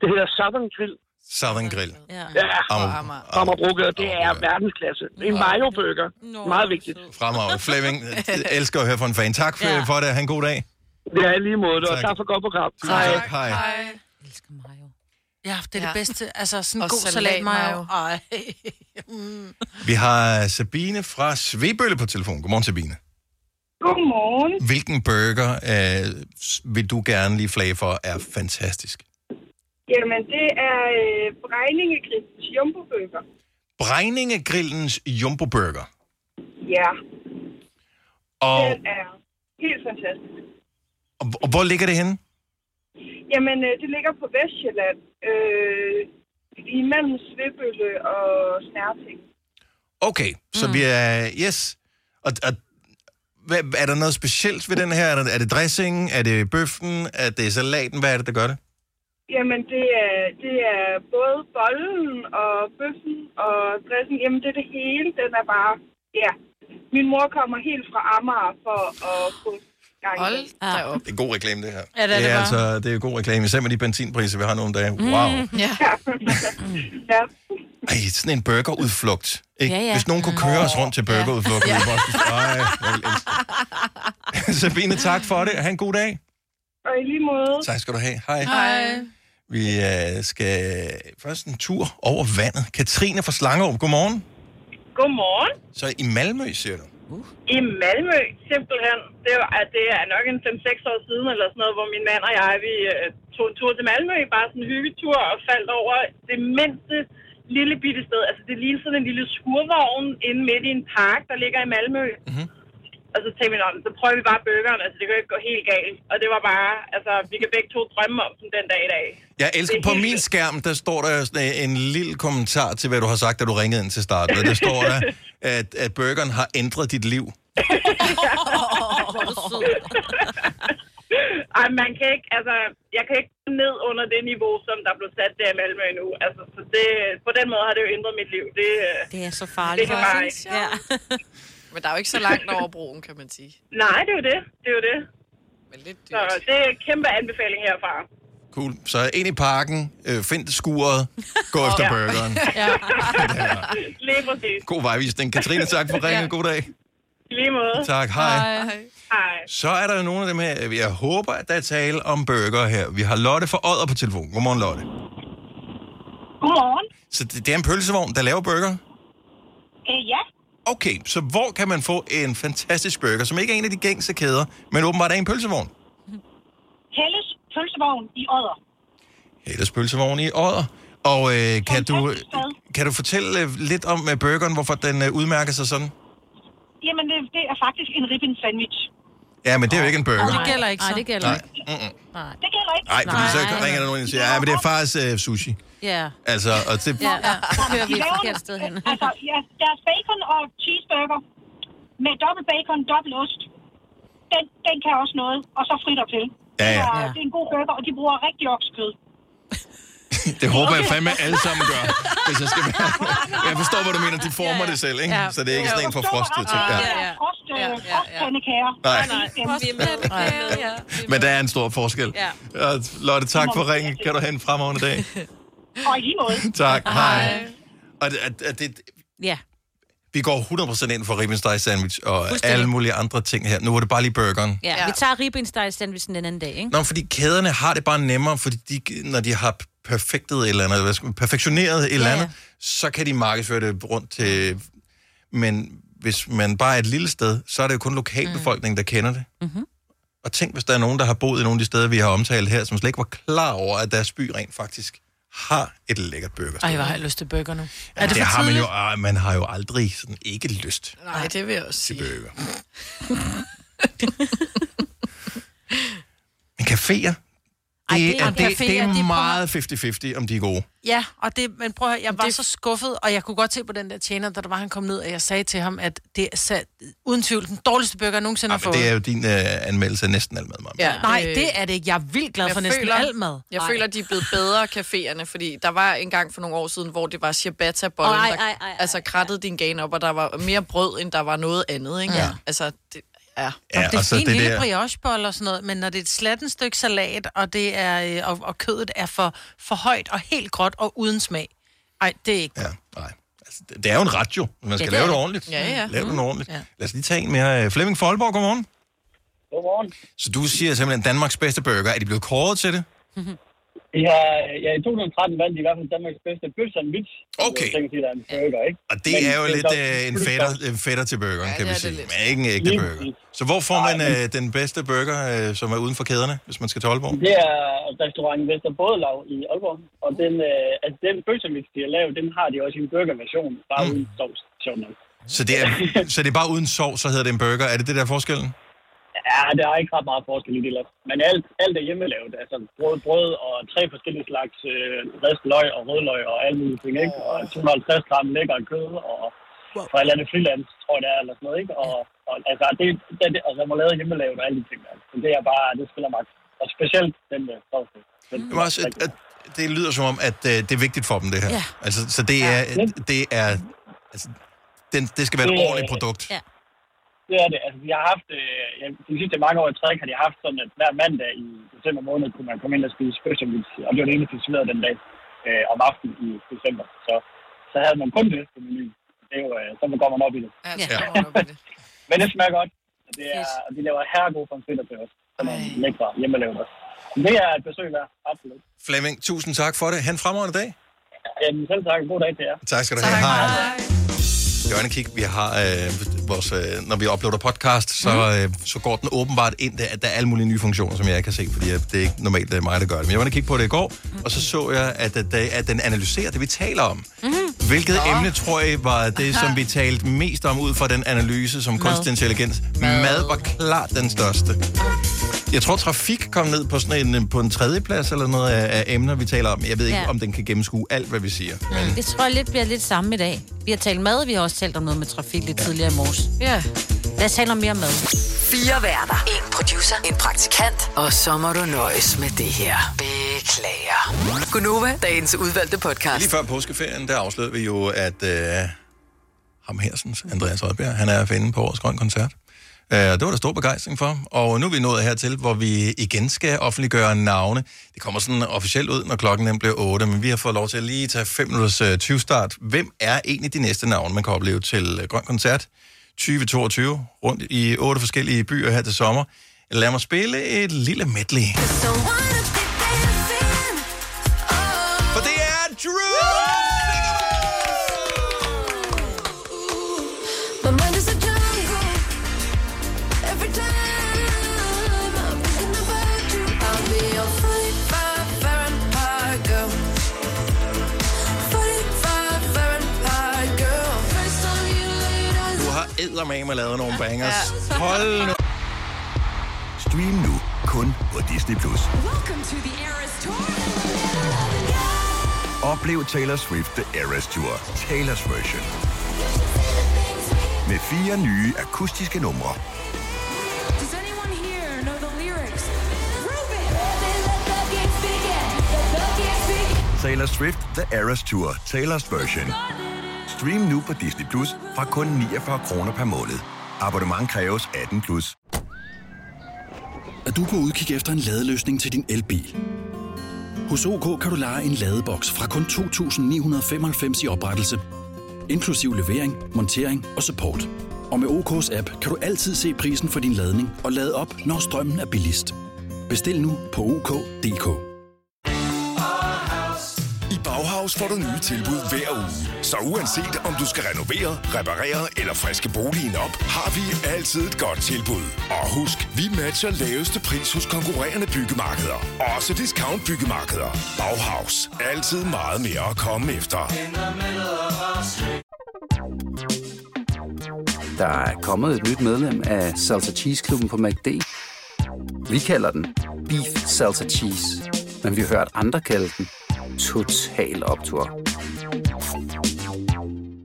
Det hedder Southern Grill. Southern Grill. Ja, Amager. Amagerbrogade, det er verdensklasse. En mayo burger. Meget vigtigt. Fremragende. [laughs] Flemming, jeg elsker at høre fra en fan. Tak for, Ja. for det. Ha' en god dag. Det er lige måde, og Tak. tak for godt program. Tak. Hej. Ja, det er ja. det bedste. Altså, sådan en god salat salatmayo. Ej. Mm. [laughs] Vi har Sabine fra Svebølle på telefon. Godmorgen, Sabine. Godmorgen. Hvilken burger øh, vil du gerne lige flage for er fantastisk? Jamen, det er øh, Brejningegrillens jumbo-burger. Jumbo Burger. Ja, Og, den er helt fantastisk. og, og hvor ligger det henne? Jamen, øh, det ligger på Vestjylland. Øh, imellem Svebølle og Snærting. Okay, så mm. vi er... Yes. Og, og hvad, er der noget specielt ved den her? Er det, er det dressingen? Er det bøffen? Er det salaten? Hvad er det, der gør det? Jamen, det er, det er både bollen og bøffen og dressing. Jamen, det er det hele. Den er bare... Ja. Min mor kommer helt fra Amager for at få gang i Hold da op. Det er god reklame, det her. Ja, det er det er altså, det er god reklame. Især med de benzinpriser, vi har nogle dage. Wow. Mm. Ja. ja. Ej, sådan en burgerudflugt. Ikke? Ja, ja. Hvis nogen kunne køre os rundt til burgerudflugt. Ja. Ej. [laughs] Sabine, tak for det. Ha' en god dag. Og i lige måde. Tak skal du have. Hej. Hej. Vi øh, skal først en tur over vandet. Katrine fra Slangerup, godmorgen. Godmorgen. Så i Malmø, siger du? I Malmø, simpelthen. Det er, at det er nok en 5-6 år siden, eller sådan noget, hvor min mand og jeg, vi øh, tog en tur til Malmø, bare sådan en hyggetur, og faldt over det mindste lille bitte sted. Altså, det ligner sådan en lille skurvogn inde midt i en park, der ligger i Malmø. Mm-hmm. Og så tænkte vi, "Nå, men så prøver vi bare burgeren. Altså, det kan jo ikke gå helt galt. Og det var bare, altså, vi kan begge to drømme om den den dag i dag. Jeg elsker Det er på min skærm, der står der sådan en lille kommentar til, hvad du har sagt, da du ringede ind til starten. Og Der står der, [laughs] at, at burgeren har ændret dit liv. [laughs] Ej, man kan ikke, altså, jeg kan ikke gå ned under det niveau, som der blev sat der i Malmø nu. Altså, så det, på den måde har det jo ændret mit liv. Det, det er så det farligt. kan bare ikke. Ja. [laughs] Men der er jo ikke så langt over broen, kan man sige. Nej, det er jo det. Det er jo det. Men lidt Så det er en kæmpe anbefaling herfra. Cool. Så ind i parken, øh, find skuret, gå efter Ja. burgeren. [laughs] Ja. Lige præcis. God vejvisning. Katrine, tak for ringen. God dag. Lige måde. Tak, hej. Hej. Så er der jo nogle af dem her, jeg håber, at der er tale om burger her. Vi har Lotte fra Odder på telefon. Godmorgen, Lotte. Godmorgen. Så det, det er en pølsevogn, der laver burger? Øh, ja, Okay, så hvor kan man få en fantastisk burger, som ikke er en af de gængse kæder, men åbenbart er en pølsevogn? Helles pølsevogn i Odder. Helles pølsevogn i Odder. Og øh, kan, du, kan du fortælle øh, lidt om uh, burgeren, hvorfor den øh, udmærker sig sådan? Jamen, det, det er faktisk en ribben sandwich. Ja, men det er jo ikke en burger. Det gælder ikke så. Nej, det gælder Nej. ikke. Mm-mm. Det gælder ikke. Nej, fordi så ringer der nogen ind og siger, ja, men det er faktisk øh, sushi. Ja. Altså, og det, Ja, ja. Så kører vi et laver forkert sted hen. [laughs] altså, ja, deres bacon og cheeseburger med dobbelt bacon, dobbelt ost, den, den kan også noget, og så fritter til. Ja, ja. Det, er, det er en god burger, og de bruger rigtig oksekød. [laughs] det håber jeg fandme alle sammen gør, hvis jeg skal være... [laughs] Jeg forstår, hvad du mener. De former det selv, ikke? Ja. Så det er ikke sådan en for frostet ting. Ja. Ja. Ja, ja. frostpandekager. Nej. Nej, ja. Men der er en stor forskel. Ja. Ja, Lotte, tak for ringen. Kan du have en fremragende dag? Og i lige måde. [laughs] Tak. Hej. Og det, at det, Ja. Vi går 100% ind for ribbensteg sandwich og alle mulige andre ting her. Nu var det bare lige burgeren. Ja, ja. vi tager ribbensteg sandwichen den anden dag, ikke? Nå, fordi kæderne har det bare nemmere, fordi de, når de har perfektet et eller andet, hvad skal man, perfektioneret et eller andet, ja. så kan de markedsføre det rundt til... Men hvis man bare er et lille sted, så er det jo kun lokalbefolkningen, der kender det. Mm-hmm. Og tænk, hvis der er nogen, der har boet i nogle af de steder, vi har omtalt her, som slet ikke var klar over, at deres by rent faktisk har et lækkert burger. Ej, hvor har jeg lyst til burger nu. Ja, er det, det for har man jo, ah, man har jo aldrig sådan ikke lyst Nej, det vil jeg også til sige. burger. [laughs] Men caféer, Ej, det, det en det, café, det er og det er meget 50-50, om de er gode. Ja, og det, men prøv at høre, jeg var så skuffet, og jeg kunne godt se på den der tjener, da der var, han kom ned, og jeg sagde til ham, at det er sat, uden tvivl den dårligste burger, jeg nogensinde har fået. det er jo din øh, anmeldelse af næsten al mad, Maja. Ja, Nej, det er det ikke. Jeg er vildt glad Jeg for næsten føler- al mad. Jeg Nej. føler, de er blevet bedre, caféerne, fordi der var en gang for nogle år siden, hvor det var ciabatta-bollen, Ej, der ej, ej, ej, altså krattede din gane op, og der var mere brød, end der var noget andet, ikke? Ja. Altså, det, ja. Ja, det er og så fint det lille der- briochebolle og sådan noget, men når det er et slatten stykke salat, og, det er, øh, og, og kødet er for, for højt og helt gråt og uden smag, ej, det er ikke Ja, nej. Altså, det er jo en ret jo. Man skal det lave det ordentligt. Ja, ja. Lave det Mm. ordentligt. Ja. Lad os lige tage en mere. Øh, Flemming Folborg, godmorgen. Godmorgen. Så du siger simpelthen Danmarks bedste burger. Er de blevet kåret til det? [laughs] Ja, ja, i 2013 vandt de i hvert fald Danmarks bedste bøf sandwich. Okay. Det er en burger, ikke? Og det Men er jo lidt øh, en fætter, en fætter til burgeren, kan vi sige. Men ikke en ægte Lige burger. Så hvor får man øh, den bedste burger, øh, som er uden for kæderne, hvis man skal til Aalborg? Det er restaurant Vester Bådelav i Aalborg. Og den, øh, altså, den bøf sandwich, de har lavet, den har de også i en burgerversion, bare mm. uden sovs. Sjovt nok. Så det, er, så det er bare uden sov, så hedder det en burger. Er det det der er forskellen? Ja, der er ikke ret meget forskel i det. ellers. Men alt, alt er hjemmelavet. Altså brød, brød og tre forskellige slags øh, ristet løg og rødløg og alle mulige ting, ikke? Og 250 gram lækker kød og fra et eller andet frilands, tror jeg det er, eller sådan noget, ikke? Og, og altså, det, det, det altså, remoulade er hjemmelavet og alle de ting. Altså. Så det er bare, det spiller magt. Og specielt den der sovs. Den, Det, var også, at, at, det lyder som om, at øh, det er vigtigt for dem, det her. Ja. Altså, så det er, det er altså, den, det skal være et ordentligt produkt. Ja. Det er det. Altså, vi har haft, øh, ja, de sidste mange år i træk har de haft sådan, at hver mandag i december måned kunne man komme ind og spise bøfsandwich, og det var det eneste, de serverede den dag øh, om aftenen i december. Så, så havde man kun det på menuen. Det er jo, øh, så går man op i det. Ja, op i det. Men det smager godt. Det er, og de laver herregode pomfritter til os. Som er lækre hjemmelavet også. Så Det er et besøg værd, absolut. Flemming, tusind tak for det. Han fremragende dag. Jamen, selv tak. God dag til jer. Tak skal du have. Hej. Hjørne kig, vi har øh, vores, øh, når vi uploader podcast, så, øh, så går den åbenbart ind, der, at der er alle mulige nye funktioner, som jeg ikke kan se, fordi øh, det er ikke normalt det er mig, der gør det. Men jeg var inde og kigge på det i går, og så så jeg, at, at, at den analyserer det, vi taler om. Mm-hmm. Hvilket emne, tror jeg, var det, som vi talte mest om ud fra den analyse som kunstig intelligens? Mad. Mad var klart den største. Jeg tror, trafik kom ned på sådan en, på en tredje plads eller noget af, af emner, vi taler om. Jeg ved ikke, Ja. om den kan gennemskue alt, hvad vi siger. Men Det tror jeg lidt bliver lidt samme i dag. Vi har talt mad, vi har også talt om noget med trafik lidt tidligere i morges. Ja. Lad os tale om mere mad. Fire værter. En producer. En praktikant. Og så må du nøjes med det her. Beklager. Gunova, dagens udvalgte podcast. Lige før påskeferien, der afslørede vi jo, at øh, ham Hersens, Andreas Rødbjerg, han er finde på årets grøn koncert. Øh, det var der stor begejstring for, og nu er vi nået hertil, hvor vi igen skal offentliggøre navne. Det kommer sådan officielt ud, når klokken den bliver 8, men vi har fået lov til at lige tage 5 minutters øh, 20 start. Hvem er egentlig de næste navne, man kan opleve til øh, grøn koncert 2022 rundt i otte forskellige byer her til sommer? Lad mig spille et lille medley. For det er Drew! Eddermame lavet nogle bangers. Hold nu. Stream nu kun på Disney+. Plus. Oplev Taylor Swift The Eras Tour, Taylor's version. Med fire nye akustiske numre. Taylor Swift The Eras Tour, Taylor's version. Stream nu på Disney Plus fra kun 49 kroner per måned. Abonnement kræves 18 plus. Er du på udkig efter en ladeløsning til din elbil? Hos OK kan du lege en ladeboks fra kun 2.995 i oprettelse, inklusiv levering, montering og support. Og med OK's app kan du altid se prisen for din ladning og lade op, når strømmen er billigst. Bestil nu på OK.dk. OK Bauhaus får du nye tilbud hver uge. Så uanset om du skal renovere, reparere eller friske boligen op, har vi altid et godt tilbud. Og husk, vi matcher laveste pris hos konkurrerende byggemarkeder. Også discount byggemarkeder. Bauhaus. Altid meget mere at komme efter. Der er kommet et nyt medlem af Salsa Cheese Klubben på MACD. Vi kalder den Beef Salsa Cheese, men vi har hørt andre kalde den Total Optor.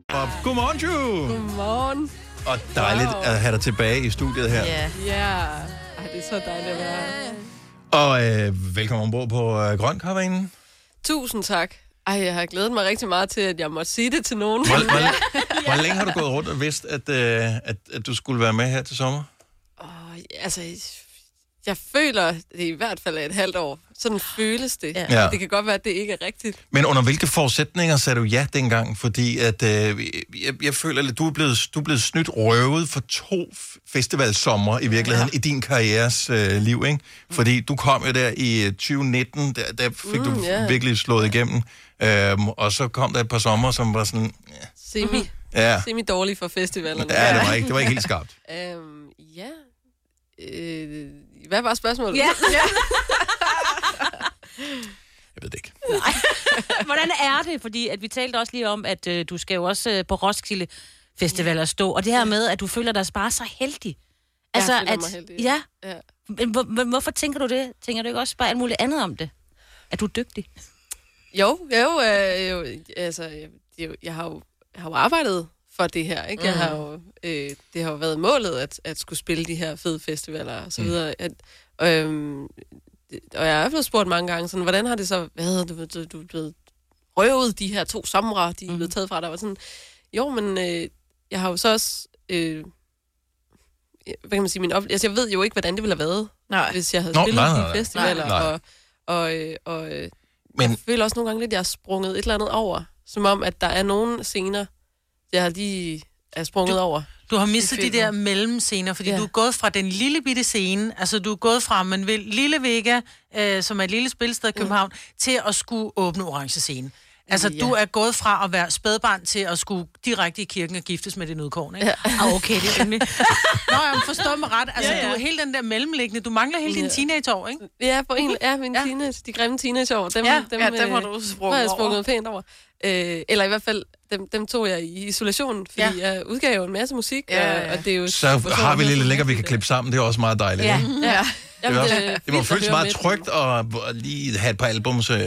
Og godmorgen, Ju! Godmorgen. Og dejligt Wow. at have dig tilbage i studiet her. Ja. Ja. Ej, det er så dejligt at være her. Og øh, velkommen ombord på øh, Grøn Karavanen. Tusind tak. Ej, jeg har glædet mig rigtig meget til, at jeg måtte sige det til nogen. Hvor, hvor, [laughs] hvor længe har du gået rundt og vidst, at, øh, at, at du skulle være med her til sommer? altså, jeg føler, det er i hvert fald er et halvt år. Sådan føles det. Ja. Det kan godt være, at det ikke er rigtigt. Men under hvilke forudsætninger sagde du ja dengang? Fordi at, øh, jeg, jeg føler, at du er, blevet, du er blevet snydt røvet for to f- festivalsommer i virkeligheden ja. i din karrieres øh, liv, ikke? Fordi du kom jo der i øh, 2019, der, der fik Mm, mm, du ja. virkelig slået igennem. Øhm, og så kom der et par sommer, som var sådan... Semi. Ja. Semi dårlig for festivalerne. Ja, det var ikke, det var ikke helt skarpt. Øhm, ja. Øh, hvad var spørgsmålet? Ja. [laughs] Jeg ved det ikke. [laughs] Hvordan er det? Fordi at vi talte også lige om, at øh, du skal jo også øh, på Roskilde Festival at stå. Og det her med, at du føler dig bare så heldig. Altså, føler at, mig heldig, ja. ja. Men, hvor, men hvorfor tænker du det? Tænker du ikke også bare alt muligt andet om det? At du er dygtig? Jo, jo, øh, jo altså, jeg, jeg, jeg, har jo, jeg har jo arbejdet for det her, ikke? Jeg Mm. har jo, øh, det har jo været målet, at, at skulle spille de her fede festivaler og så videre. At, det- og jeg er blevet spurgt mange gange, sådan, hvordan har det så været, du, du, du er blevet røvet de her to somre, de er blevet taget fra dig. Og sådan, jo, men øh, jeg har jo så også... Øh, hvad kan man sige, min op... altså, jeg ved jo ikke, hvordan det ville have været, nej. hvis jeg havde Nå, spillet nej, nej, de nej. festivaler. Nej. Og, og, øh, og øh, Men- jeg føler også nogle gange lidt, at jeg har sprunget et eller andet over. Som om, at der er nogle scener, jeg har lige er sprunget Du- over. Du har mistet de der mellemscener, fordi Ja. du er gået fra den lille bitte scene, altså du er gået fra man vil, Lille Vega, øh, som er et lille spilsted i København, mm. til at skulle åbne orange scene. Altså, Ja. du er gået fra at være spædbarn til at skulle direkte i kirken og giftes med din udkårne, ikke? Ja. Ah, okay, det er rimelig. Nå, jeg forstår mig ret. Altså, Ja, ja, du er hele den der mellemliggende. Du mangler hele dine Ja. teenageår, ikke? Ja, på en, ja, min ja. teenage, de grimme teenageår, dem, Ja, dem, ja, dem har øh, du sprunget dem har jeg over. sprunget pænt over. Øh, eller i hvert fald, dem, dem tog jeg i isolation, fordi ja. jeg udgav jo en masse musik, Ja, og, ja. og det er jo... Så har vi lidt lækker, vi kan klippe sammen. Det er også meget dejligt. Ja, ikke? ja. Det, Jamen, også, er det må føles meget trygt at, at lige have et par albums, øh,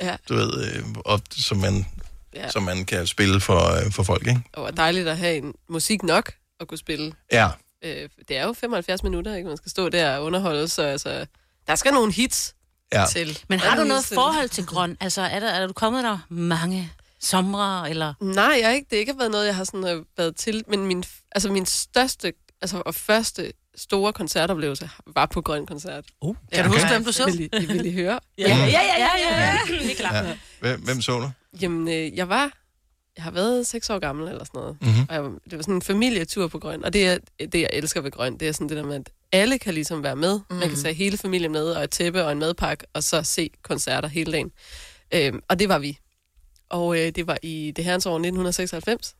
Ja. du ved, øh, op, som, man, Ja. som man kan spille for, øh, for folk, ikke? Og dejligt at have en musik nok at kunne spille. Ja. Øh, det er jo 75 minutter, ikke? Man skal stå der og underholde, så altså, der skal nogle hits Ja. til. Men har du noget forhold til grøn? Altså, er der, er du kommet der mange somre, eller... Nej, jeg har ikke, det har ikke været noget, jeg har sådan, øh, været til, men min, altså, min største altså, og første store koncertoplevelse var på Grøn Koncert. Uh, Kan du huske, hvem du så? Vil I, vil I høre? Ja, ja, ja, ja, ja, ja. Er klart. Ja. Hvem, hvem så du? Jamen, øh, jeg var... Jeg har været seks år gammel eller sådan noget. Mhm. Og jeg, det var sådan en familietur på Grøn. Og det, er, det, jeg elsker ved Grøn, det er sådan det der med, at alle kan ligesom være med. Mm. Man kan tage hele familien med, og et tæppe og en madpakke, og så se koncerter hele dagen. Øhm, og det var vi. Og øh, det var i det herrens år 1996.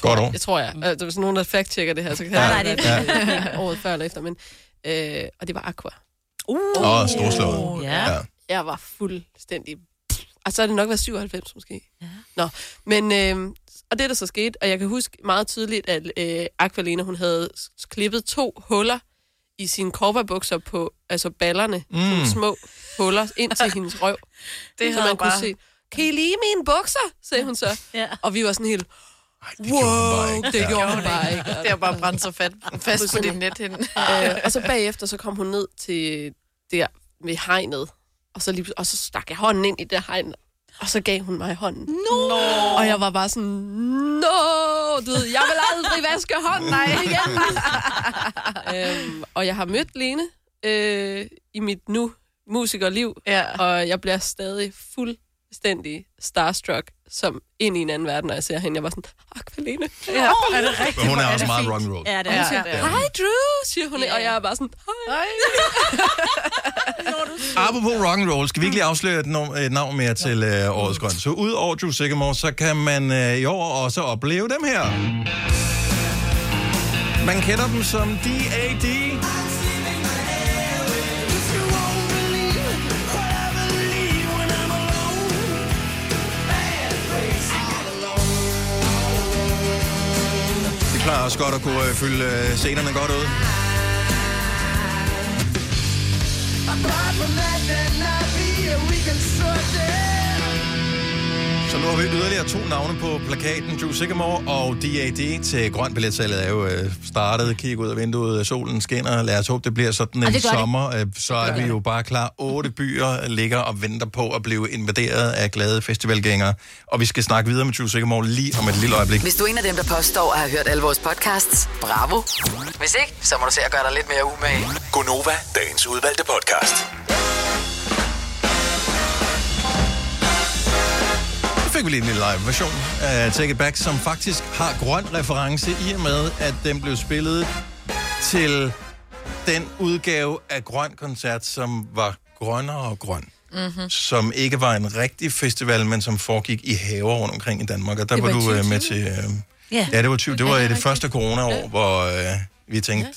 Godt år. Jeg tror jeg. Mm. Der er sådan nogen, der fact-checker det her, så kan Ja, jeg nej, det det- er året før eller efter. Men, øh, og det var Aqua. Uh. Åh, storslået. Ja. Ja. Jeg var fuldstændig... Og så har det nok været 97 måske. Ja. Nå, men... Øh, og det, der så skete, og jeg kan huske meget tydeligt, at øh, Aqualina, hun havde klippet to huller i sine korperbukser på, altså ballerne, Mm. mm. små huller ind til [laughs] hendes røv. Det så havde man kunne bare- se, kan I lide mine bukser? sagde hun så. Ja. Og vi var sådan helt, det gjorde hun wow, det gjorde hun bare ikke. Det har bare brændt sig fat, [laughs] fast på dit net hende. øh, og så bagefter, så kom hun ned til der ved hegnet, og så, lige, og så stak jeg hånden ind i det hegn, Og så gav hun mig hånden. No! Og jeg var bare sådan, no! Du ved, jeg vil aldrig vaske hånden nej, igen. [laughs] øhm, og jeg har mødt Lene øh, i mit nu musikerliv, ja. og jeg bliver stadig fuldstændig starstruck som ind i en anden verden, når jeg ser hende. Jeg var sådan, Aqualene. Ja, er det [laughs] rigtigt? Men hun er Hvor også meget rock and roll. Ja, det Og er hun siger, Ja, ja. hej Drew, siger hun, og jeg er bare sådan, hej. [laughs] Apropos rock and roll, skal vi ikke lige afsløre et, navn, et navn mere til øh, årets grøn? Så ud over Drew Sigamore, så kan man øh, i år også opleve dem her. Man kender dem som D.A.D. De plejer også godt at kunne øh, fylde øh, scenerne godt ud. Så nu har vi yderligere to navne på plakaten. Drew Sigamore og D.A.D. til grønt billetsalget er jo øh, startet. Kig ud af vinduet, solen skinner. Lad os håbe, det bliver sådan en det det. sommer. Øh, Så er vi jo bare klar. Otte byer ligger og venter på at blive invaderet af glade festivalgængere. Og vi skal snakke videre med Drew Sigamore lige om et lille øjeblik. Hvis du er en af dem, der påstår at have hørt alle vores podcasts, bravo. Hvis ikke, så må du se at gøre dig lidt mere umage. Gonova, dagens udvalgte podcast. Fik vi lige en lille live version af Take It Back, som faktisk har grøn reference i og med, at den blev spillet til den udgave af Grøn Koncert, som var grønnere og grøn. Mm-hmm. Som ikke var en rigtig festival, men som foregik i haver rundt omkring i Danmark. Og der Det var, var du øh, 2020. med til... Øh, Ja. ja, det var 20. Det var i det første corona-år, hvor øh, vi tænkte,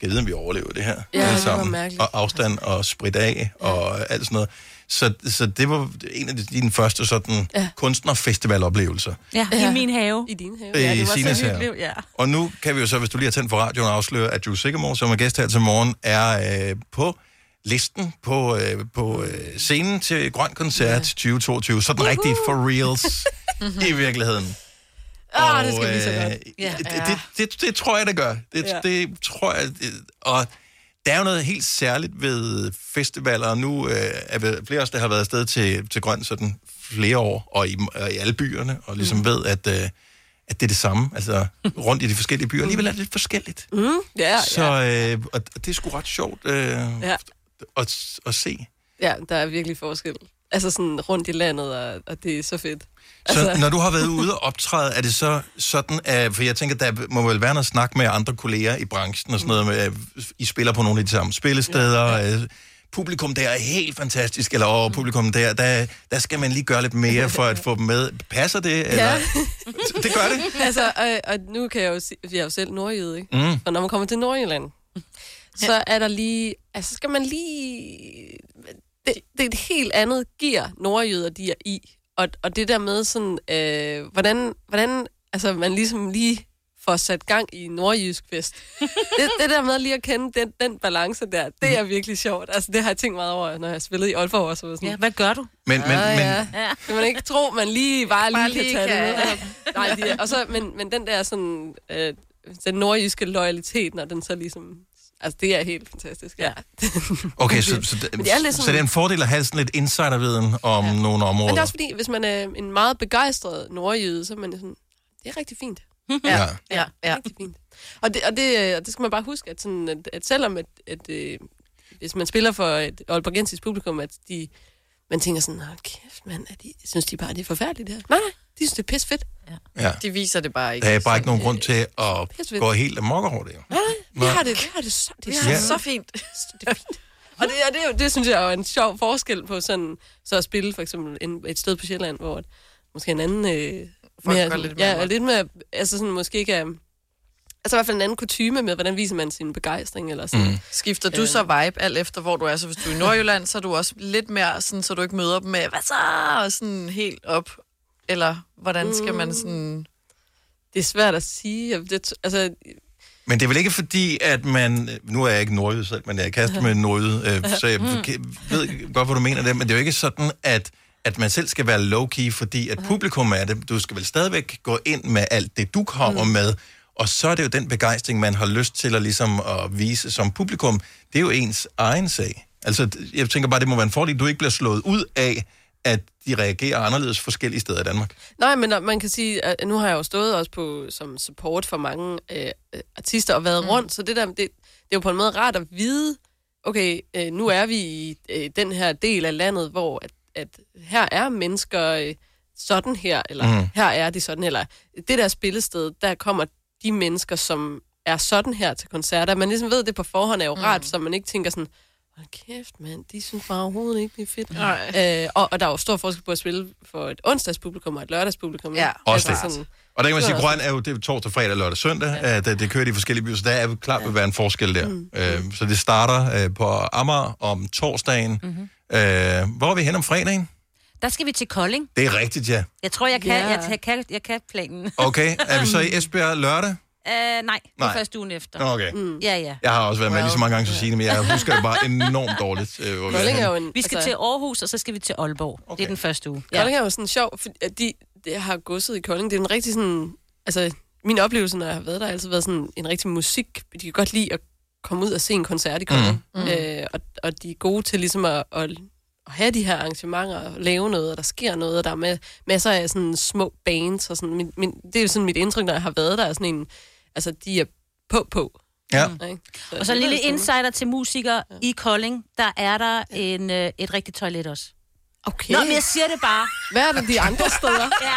kan vide, om vi overlever det her Ja, det var sammen. mærkeligt. Og afstand og sprit af og alt sådan noget. Så, så det var en af de- dine første sådan Ja. kunstnerfestivaloplevelser. Ja, i min have. I din have. I Ja, det var Sines så hyggeligt, ja. Og nu kan vi jo så, hvis du lige har tændt for radioen, afsløre, at Drew Sigamore, som er gæst her til morgen, er øh, på listen på, øh, på øh, scenen til Grøn Koncert 2022. Sådan uh-huh. rigtig for reals [laughs] i virkeligheden. Ah, det skal blive så øh, godt. Ja. Det, det, det, det tror jeg, det gør. Det, Ja. ja. det tror jeg. Det, og der er jo noget helt særligt ved festivaler, og nu øh, er flere af os, der har været afsted til, til Grøn sådan flere år, og i, og i alle byerne, og ligesom mm. ved, at, øh, at det er det samme, altså rundt i de forskellige byer. Alligevel er det lidt forskelligt. Mm, ja, Så øh, og det er sgu ret sjovt øh, Ja. at, at se. ja, der er virkelig forskel. Altså sådan rundt i landet, og, og det er så fedt. Så Altså- når du har været ude og optræde, er det så sådan, at, for jeg tænker, der må vel være noget snak med andre kolleger i branchen og sådan noget, med, at I spiller på nogle af de samme spillesteder, ja. publikum der er helt fantastisk, eller åh, publikum der, der, der skal man lige gøre lidt mere for at få dem med. Passer det? Eller? Ja. Det gør det. [laughs] altså, og, og nu kan jeg jo sige, jeg er jo selv nordjyde, ikke? Mm. Og når man kommer til Nordjylland, så er der lige, altså skal man lige, det, det er et helt andet gear, nordjyder de er i. Og, og det der med sådan, øh, hvordan, hvordan altså, man ligesom lige får sat gang i en nordjysk fest. [laughs] det, det der med lige at kende den, den balance der, det er virkelig sjovt. Altså, det har jeg tænkt meget over, når jeg har spillet i Aalborg også. Sådan, Ja, hvad gør du? Men, men, ah, men, ja. Kan man ikke tro, man lige bare, Bare lige, lige kan tage kan- det med? Nej, de og så, men, men den der sådan, øh, den nordjyske loyalitet, når den så ligesom, altså det er helt fantastisk. Ja. [laughs] okay, så, så, Men det er lidt så sådan- det er en fordel at have sådan lidt insiderviden om ja. nogle Men områder. det er også fordi, hvis man er en meget begejstret nordjyde, så er man sådan, det er rigtig fint. [laughs] Ja. Ja, ja. Rigtig fint. Og det, og det, øh, og det skal man bare huske, at, sådan, at, at selvom at, at, øh, hvis man spiller for et aalborgensisk publikum, at de, man tænker sådan, hold kæft, mand, er de, synes de bare, det er forfærdeligt det her? Nej, nej, de synes, det er pisse fedt. Ja. De viser det bare ikke. Der er bare ikke nogen grund til at Pissefedt. gå helt amok over det. jo. Nej, nej, vi har det, vi har det så, det er Ja. så fint. det er fint. Og [laughs] det, og det, er det synes jeg er en sjov forskel på sådan, så at spille for eksempel en, et sted på Sjælland, hvor at, måske en anden... Øh, Folk mere, sådan- lidt mere ja, lidt mere, altså sådan måske ikke er, altså i hvert fald en anden kutyme med, hvordan viser man sin begejstring, eller sådan. Mm. Skifter du så vibe alt efter, hvor du er? Så hvis du er i Nordjylland, så er du også lidt mere sådan, så du ikke møder dem med, hvad så? Og sådan helt op. Eller hvordan skal man sådan... Det er svært at sige. Det, altså, Men det er vel ikke fordi, at man... Nu er jeg ikke nordjyd selv, men jeg er kastet med nordjyd, øh, så jeg ved godt, hvad du mener det, men det er jo ikke sådan, at at man selv skal være low-key, fordi at publikum er det. Du skal vel stadigvæk gå ind med alt det, du kommer mm. med, og så er det jo den begejstring, man har lyst til at, ligesom, at vise som publikum. Det er jo ens egen sag. Altså, jeg tænker bare, det må være en fordel, at du ikke bliver slået ud af, at de reagerer anderledes forskellige steder i Danmark. Nej, men der- man kan sige, at nu har jeg jo stået også på som support for mange øh, øh, artister og været mm. rundt, så det der, det, det er jo på en måde rart at vide, okay, øh, nu er vi i øh, den her del af landet, hvor at, at her er mennesker øh, sådan her, eller mm. her er de sådan, eller det der spillested, der kommer de mennesker, som er sådan her til koncerter. Man ligesom ved det på forhånd er jo mm. rart, så man ikke tænker sådan, Hold kæft, mand, de synes bare overhovedet ikke, det er fedt. Nej. Øh, og, og der er jo stor forskel på at spille for et onsdagspublikum og et lørdagspublikum. Ja. Også det. sådan, Og der kan man sige, at er grøn er jo det er torsdag, fredag, lørdag, søndag. Ja. Det, det kører de forskellige byer, så der er jo klart vil være en forskel der. Mm. Øh, så det starter øh, på Amager om torsdagen. Mhm. Mm-hmm. Øh, hvor er vi hen om fredagen? Der skal vi til Kolding. Det er rigtigt, ja. Jeg tror, jeg kan, Ja. jeg, jeg, kan, jeg kan planen. Okay, [laughs] er vi så i Esbjerg lørdag? Uh, nej, det er Nej. først ugen efter. Okay. Mm. Ja, ja. Jeg har også været med lige så mange gange som Signe, men jeg husker det bare enormt dårligt. Øh, hvor vi er Kolding er jo en... Vi skal altså, til Aarhus, og så skal vi til Aalborg. Okay. Det er den første uge. Ja. Kolding er jo sådan sjov, fordi de, de har godset i Kolding. Det er en rigtig sådan... Altså, min oplevelse, når jeg har været der, har altid været sådan en rigtig musik. De kan godt lide at komme ud og se en koncert i Kolding. Mm. Mm. Øh, og, og de er gode til ligesom at, at, at have de her arrangementer, og lave noget, og der sker noget, og der er med, masser af sådan små bands. Og sådan. Min, min, det er jo sådan mit indtryk, når jeg har været der, er sådan en... Altså, de er på på. Ja. Ikke? Og så en det er lille insider til musikere ja. i Kolding. Der er der en, øh, et rigtigt toilet også. Okay. Nå, men jeg siger det bare. Hvad er det de andre steder? [laughs] ja.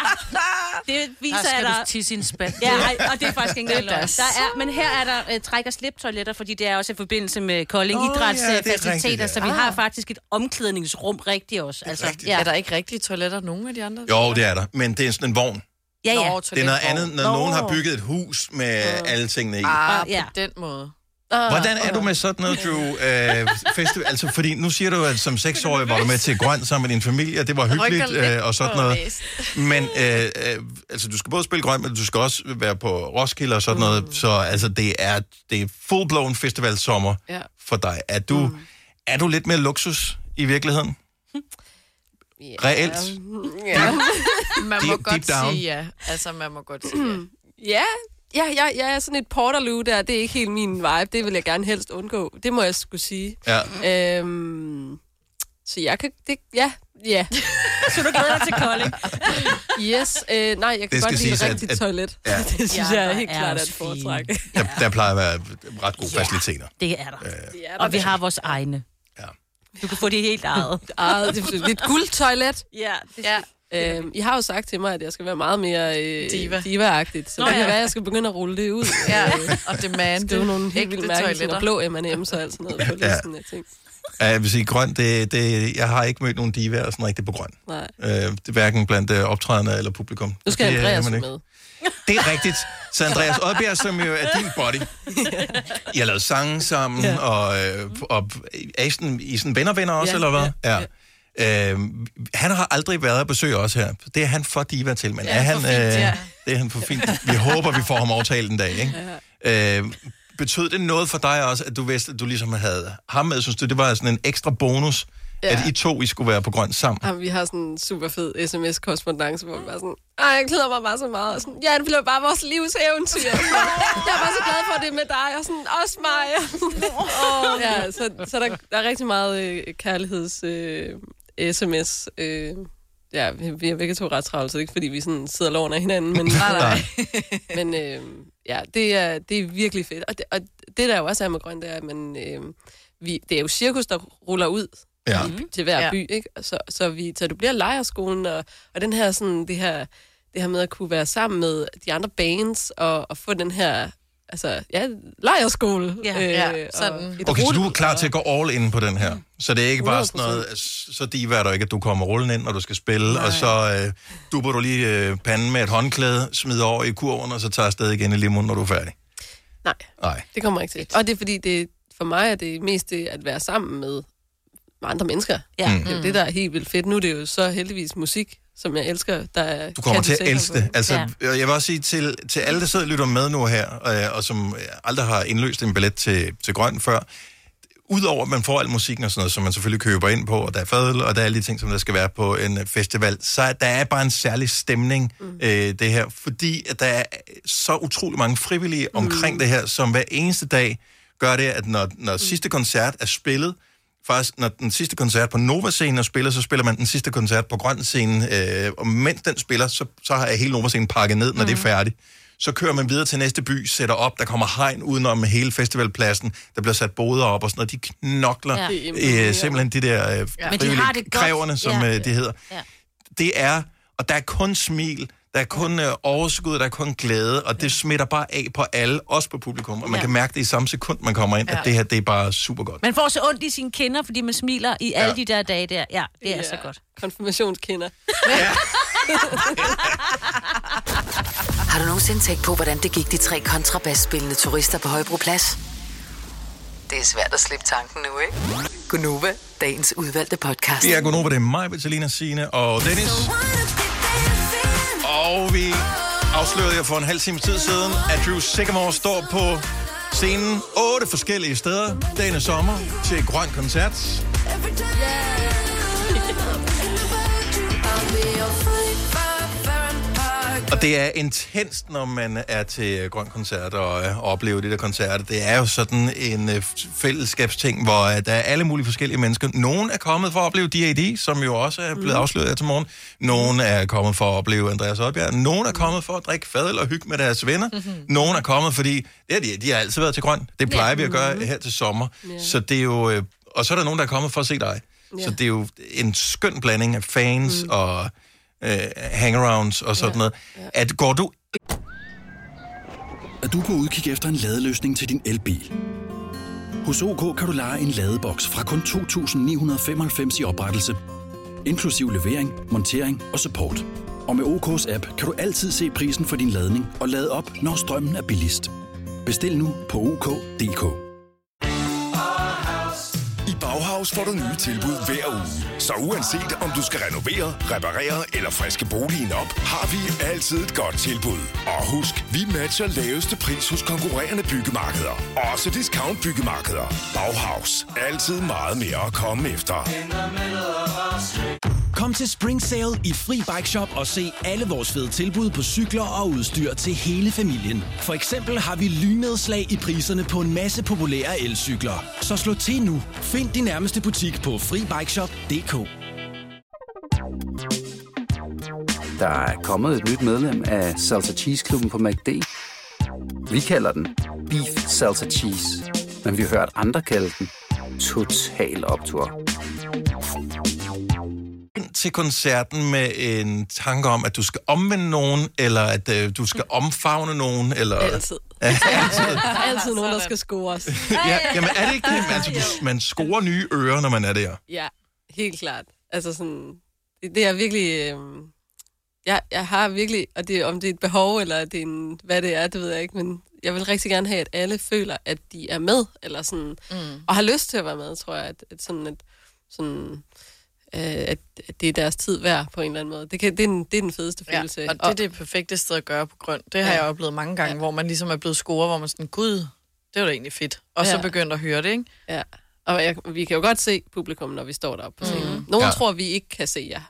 Det viser Der skal jeg du tisse i en spand. Ja, ej, og det er faktisk ikke engang er der er, Men her er der uh, træk- og slip-toiletter, fordi det er også i forbindelse med Kolding oh, er Idrætsfaciliteter, rigtigt, ja. så vi Ah. har faktisk et omklædningsrum rigtigt også. Altså, Ja. Er der ikke rigtige toiletter, nogen af de andre? Jo, det er der, men det er sådan en vogn. Ja, ja. Nå, Det er noget andet, når Nå. nogen har bygget et hus med alle tingene i. Ah, Ja. på den måde. Hvordan er du med sådan noget, Drew? Øh, festival? Altså, fordi nu siger du, at som seksårig var du med til Grøn sammen med din familie, og det var hyggeligt øh, og sådan noget. Men øh, øh, altså, du skal både spille Grøn, men du skal også være på Roskilde og sådan noget. Så altså, det er, det er full-blown festivalsommer Ja. for dig. Er du, mm. er du lidt mere luksus i virkeligheden? Reelt? Ja. Man må Deep- godt deep down. sige ja. Altså, man må godt sige ja. Ja, ja, ja, jeg er sådan et Porterloo der. Det er ikke helt min vibe. Det vil jeg gerne helst undgå. Det må jeg skulle sige. Ja. Øhm, så jeg kan... Det, ja, ja. [laughs] så du glæder dig til Kolding? Yes. Øh, nej, jeg kan Det godt lide et at- rigtigt at- toilet. Ja. [laughs] Det synes Ja, jeg er helt er klart er et foretræk. Der, der plejer at være ret gode faciliteter. Det er der. Øh, er der Og vi har vores egne. Ja. Du kan få det helt eget. [laughs] Eget, det er et guldtoilet. Ja, det Ja. Øhm, I har jo sagt til mig, at jeg skal være meget mere øh, Diva. diva-agtigt, så Nå det kan ja. være, at jeg skal begynde at rulle det ud. Ja, Øh, og demand skrive nogle helt vildt mærkelige blå M&M's og alt sådan noget på Ja. listen af ting. Ja, jeg vil sige, grøn, det, det, jeg har ikke mødt nogen divaer sådan rigtig på grøn. Nej. Øh, det er hverken blandt øh, optrædende eller publikum. Nu skal det, Andreas med. Det er rigtigt. Så Andreas Oddbjerg, som jo er din body. I har lavet sange sammen, ja. og, øh, og er I sådan, I sådan venner-venner også, Ja, eller hvad? Ja. ja. Øh, han har aldrig været at besøge os her. Det er han for diva til, men Ja, er han... fint, ja. Det er han for fint. Vi håber, vi får ham overtalt en dag, ikke? Ja. Øh, betød det noget for dig også, at du vidste, at du ligesom havde ham med? Synes du, det var sådan en ekstra bonus, ja. Ja. at I to I skulle være på grøn sammen? Jamen, vi har sådan en super fed sms-korrespondance, hvor vi bare sådan, ej, jeg glæder mig bare så meget. Og sådan, ja, det bliver bare vores livs eventyr. [laughs] jeg er bare så glad for det med dig, og sådan, også mig. [laughs] ja, så, så der, der er rigtig meget øh, kærligheds øh, sms. Øh, ja, vi, vi er begge to ret travlt, så det er ikke fordi, vi sådan sidder loven af hinanden. Men, [laughs] Nej, nej. [laughs] men øh, ja, det er, det er virkelig fedt. Og det, og det der jo også er med grøn, det er, at man, øh, vi, det er jo cirkus, der ruller ud Ja. i, til hver Ja. by, ikke? Og Så, så, vi, så det bliver lejerskolen, og, og den her, sådan, det her, det her med at kunne være sammen med de andre bands, og, og få den her, altså, ja, lejerskole. Ja, ja, og sådan. Okay, så du er klar til at gå all in på den her. Så det er ikke bare 100%. sådan noget, så diva er der ikke, at du kommer rullende ind, når du skal spille, Nej. og så øh, duber du lige øh, panden med et håndklæde, smider over i kurven, og så tager afsted igen i limoen, når du er færdig. Nej, Nej. det kommer ikke til. Og det er fordi, det, for mig er det mest det at være sammen med, med andre mennesker. Ja. Mm. Det er jo det, der er helt vildt fedt. Nu er det jo så heldigvis musik, som jeg elsker, der er Du kommer til at elske det. Altså, Ja. ja. Jeg vil også sige til, til alle, der sidder og lytter med nu her, øh, og som aldrig har indløst en billet til, til Grøn før, Udover at man får al musikken og sådan noget, som man selvfølgelig køber ind på, og der er fadel, og der er alle de ting, som der skal være på en øh, festival, så er- der er bare en særlig stemning, mm. øh, det her, fordi at der er så utrolig mange frivillige omkring det her, som hver eneste dag gør det, at når, når sidste koncert er spillet, faktisk, når den sidste koncert på Nova-scenen er spillet, så spiller man den sidste koncert på Grøn-scenen, øh, og mens den spiller, så, så har jeg hele Nova-scenen pakket ned, når mm. det er færdigt. Så kører man videre til næste by, sætter op, der kommer hegn udenom hele festivalpladsen, der bliver sat boder op og sådan noget. De knokler Ja. ja. Øh, simpelthen de der øh, Men de har det godt. kræverne, som Ja. ja. øh, det hedder. Ja. Det er, og der er kun smil, der er kun øh, overskud, der er kun glæde, og det smitter bare af på alle, også på publikum. Og man Ja. kan mærke det i samme sekund, man kommer ind, Ja. at det her, det er bare super godt. Man får så ondt i sine kinder, fordi man smiler i alle Ja. de der dage der. Ja, det er Ja. så godt. Konfirmationskinder. [laughs] Har du nogensinde tænkt på, hvordan det gik de tre kontrabasspillende turister på Højbroplads? Det er svært at slippe tanken nu, ikke? Gunova, dagens udvalgte podcast. Vi er over, det er mig, Vitalina Signe og Dennis. Og vi afslørede jer for en halv time tid siden, at Drew Sigamore står på scenen otte forskellige steder denne sommer til Grøn Koncert. [laughs] Og det er intenst, når man er til Grøn Koncert og, øh, oplever de der koncerter. Det er jo sådan en øh, fællesskabsting, hvor øh, der er alle mulige forskellige mennesker. Nogle er kommet for at opleve D.A.D., som jo også er blevet afsløret her til morgen. Nogle er kommet for at opleve Andreas Oddbjerg. Nogle er kommet for at drikke fadel og hygge med deres venner. Nogle er kommet, fordi det er de, de har altid været til Grøn. Det plejer vi at gøre her til sommer. Så det er jo... øh, Og så er der nogen, der er kommet for at se dig. Så det er jo en skøn blanding af fans mm. og øh, hangarounds og sådan noget. At går du Er du på udkig efter en ladeløsning til din elbil? Hos OK kan du lege en ladeboks fra kun 2.995 i oprettelse, inklusiv levering, montering og support. Og med OK's app kan du altid se prisen for din ladning og lade op, når strømmen er billigst. Bestil nu på OK.dk. I Bauhaus får du nye tilbud hver uge. Så uanset om du skal renovere, reparere eller friske boligen op, har vi altid et godt tilbud. Og husk, vi matcher laveste pris hos konkurrerende byggemarkeder. Også discount byggemarkeder. Bauhaus. Altid meget mere at komme efter. Kom til Spring Sale i Fri Bike Shop og se alle vores fede tilbud på cykler og udstyr til hele familien. For eksempel har vi lynnedslag i priserne på en masse populære elcykler. Så slå til nu. Find din nærmeste butik på FriBikeShop.dk. Der er kommet et nyt medlem af Salsa Cheese Klubben på MACD. Vi kalder den Beef Salsa Cheese, men vi har hørt andre kalde den Total Optor. ind til koncerten med en tanke om, at du skal omvende nogen, eller at øh, du skal omfavne nogen, eller... Altid. [laughs] Altid. Der er altid nogen, der skal score os. ja, jamen er det ikke det? [laughs] Altså, man scorer nye ører, når man er der. Ja, helt klart. Altså sådan, det, det er virkelig... Øh, jeg, jeg har virkelig, og det, om det er et behov, eller det er en, hvad det er, det ved jeg ikke, men jeg vil rigtig gerne have, at alle føler, at de er med, eller sådan, mm. og har lyst til at være med, tror jeg, at, at sådan, at, sådan, at, at det er deres tid værd på en eller anden måde. Det, kan, det, er, den, det er den fedeste Ja, følelse. og det er det perfekte sted at gøre på grøn. Det har Ja. jeg oplevet mange gange, ja. hvor man ligesom er blevet scoret, hvor man sådan, gud, det var da egentlig fedt. Og så Ja. begyndte at høre det, ikke? Ja. Og jeg, vi kan jo godt se publikum, når vi står deroppe på scenen. Mm. Nogle Ja. ja. tror, vi ikke kan se jer.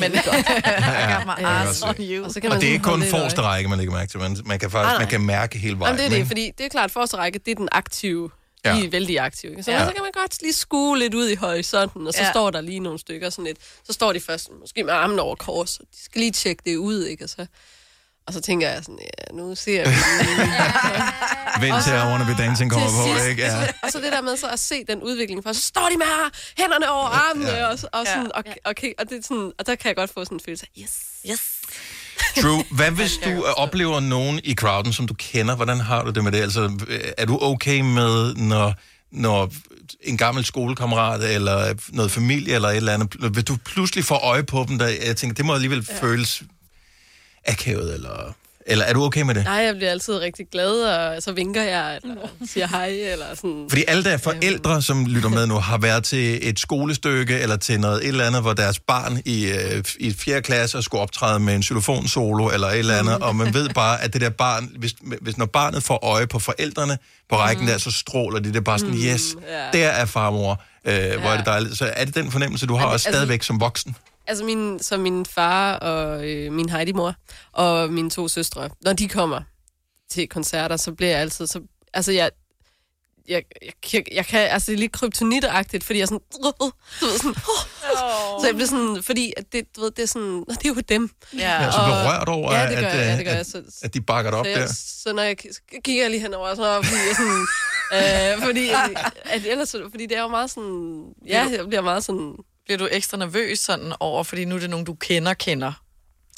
Men det [laughs] godt. Ja, on you. Og så kan man er ikke kun forreste række, man lægger mærke til. Man, man kan faktisk Nej, man kan mærke hele vejen. Jamen, det er det, fordi det er klart, forreste række, det er den aktive. Ja. De er vældig aktive. Ikke? Så, Ja. ja. så kan man godt lige skue lidt ud i horisonten, og så Ja. ja. står der lige nogle stykker sådan lidt. Så står de først måske med armen over kors, og de skal lige tjekke det ud, ikke? Og så, og så tænker jeg sådan, ja, nu ser vi [laughs] Vent til, at Wanna Be Dancing kommer på, sidst. ikke? Ja. Og så det der med så at se den udvikling, for så står de med her, hænderne over armene, Ja. ja. og, og, sådan, og, okay, og, det er sådan, og der kan jeg godt få sådan en følelse af, yes, yes. True. [laughs] Hvad hvis du oplever nogen i crowden, som du kender? Hvordan har du det med det? Altså, er du okay med, når, når en gammel skolekammerat, eller noget familie, eller et eller andet, hvis du pludselig får øje på dem, der, jeg tænker, det må alligevel ja. føles akavet, eller, eller er du okay med det? Nej, jeg bliver altid rigtig glad, og så vinker jeg, eller siger hej, eller sådan. Fordi alle der er forældre, som lytter med nu, har været til et skolestykke eller til noget et eller andet, hvor deres barn i, øh, i 4. klasse skulle optræde med en xylofonsolo eller et eller andet, og man ved bare, at det der barn, hvis, hvis når barnet får øje på forældrene på rækken mm. der, så stråler de det bare sådan, yes, ja. der er farmor, øh, hvor er det dejligt. Så er det den fornemmelse, du har det- også altså- stadigvæk som voksen? Altså min, så min far og øh, min Heidi-mor og mine to søstre, når de kommer til koncerter, så bliver jeg altid så... Altså jeg, jeg, jeg, jeg, jeg kan, altså det er lidt kryptonitagtigt, fordi jeg er sådan, du ved, sådan, oh. så jeg bliver sådan, fordi at det, du ved, det er sådan, "Nå, det er jo dem. Ja, så Og- berørt over, ja, det gør at, jeg, ja, øh, det gør jeg. at, Så, at de bakker det op så, jeg, der. så når jeg kigger jeg lige henover, så fordi jeg sådan, øh, fordi, at ellers, så- fordi det er jo meget sådan, ja, jeg bliver meget sådan, Bliver du ekstra nervøs sådan over, fordi nu er det nogen, du kender, kender?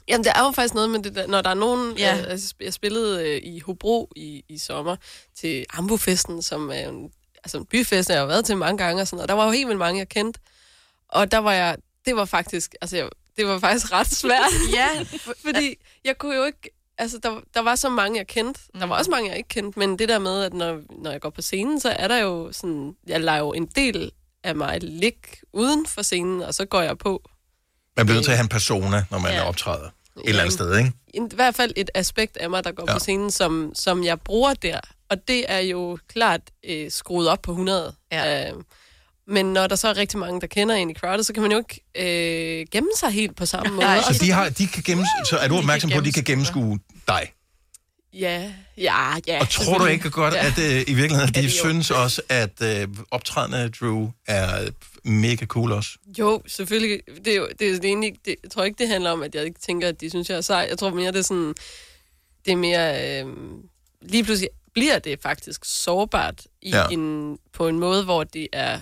Jamen, der er jo faktisk noget med det der, når der er nogen... Ja. Øh, altså, jeg spillede øh, i Hobro i, i sommer til Ambofesten, som er en, altså en byfest, jeg har været til mange gange, og sådan noget. Der var jo helt vildt mange, jeg kendte. Og der var jeg... Det var faktisk... Altså, jeg, det var faktisk [laughs] ret svært. ja. [laughs] fordi jeg kunne jo ikke... Altså, der, der var så mange, jeg kendte. Der var også mange, jeg ikke kendte. Men det der med, at når, når jeg går på scenen, så er der jo sådan... Jeg lader jo en del af mig ligge uden for scenen, og så går jeg på. Man bliver nødt til at have en persona, når man Ja. optræder. Et eller andet sted, ikke? i hvert fald et aspekt af mig, der går Ja. ja. på scenen, som, som jeg bruger der. Og det er jo klart øh, skruet op på 100. Ja. Øh, men når der så er rigtig mange, der kender en i crowdet, så kan man jo ikke øh, gemme sig helt på samme [laughs] måde. Og Så, de har, de kan gennem, så er du opmærksom på, at de kan gennemskue dig? Ja, ja, ja. Og tror du ikke godt, ja. at øh, i virkeligheden, Ja, de jo- synes også, at øh, optræden af Drew er mega cool også? Jo, selvfølgelig. Det er jo det, er det egentlig, det, jeg tror ikke, det handler om, at jeg ikke tænker, at de synes, jeg er sej. Jeg tror mere, det er sådan, det er mere, øh, lige pludselig bliver det faktisk sårbart i Ja. ja. en, på en måde, hvor det er,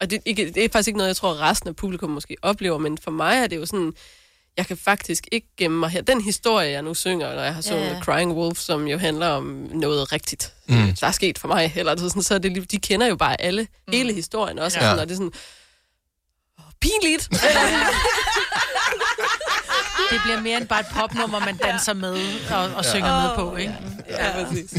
og det, ikke, det er faktisk ikke noget, jeg tror, resten af publikum måske oplever, men for mig er det jo sådan, jeg kan faktisk ikke gemme mig her. Den historie, jeg nu synger, når jeg har sunget yeah. Crying Wolf, som jo handler om noget rigtigt, Mm. der er sket for mig, eller sådan, så det, lige- de kender jo bare alle, mm. hele historien også, Ja. ja. og det er sådan, "Åh, pinligt. [laughs] Det bliver mere end bare et popnummer, man danser med og, og synger med på, ikke? Ja, præcis.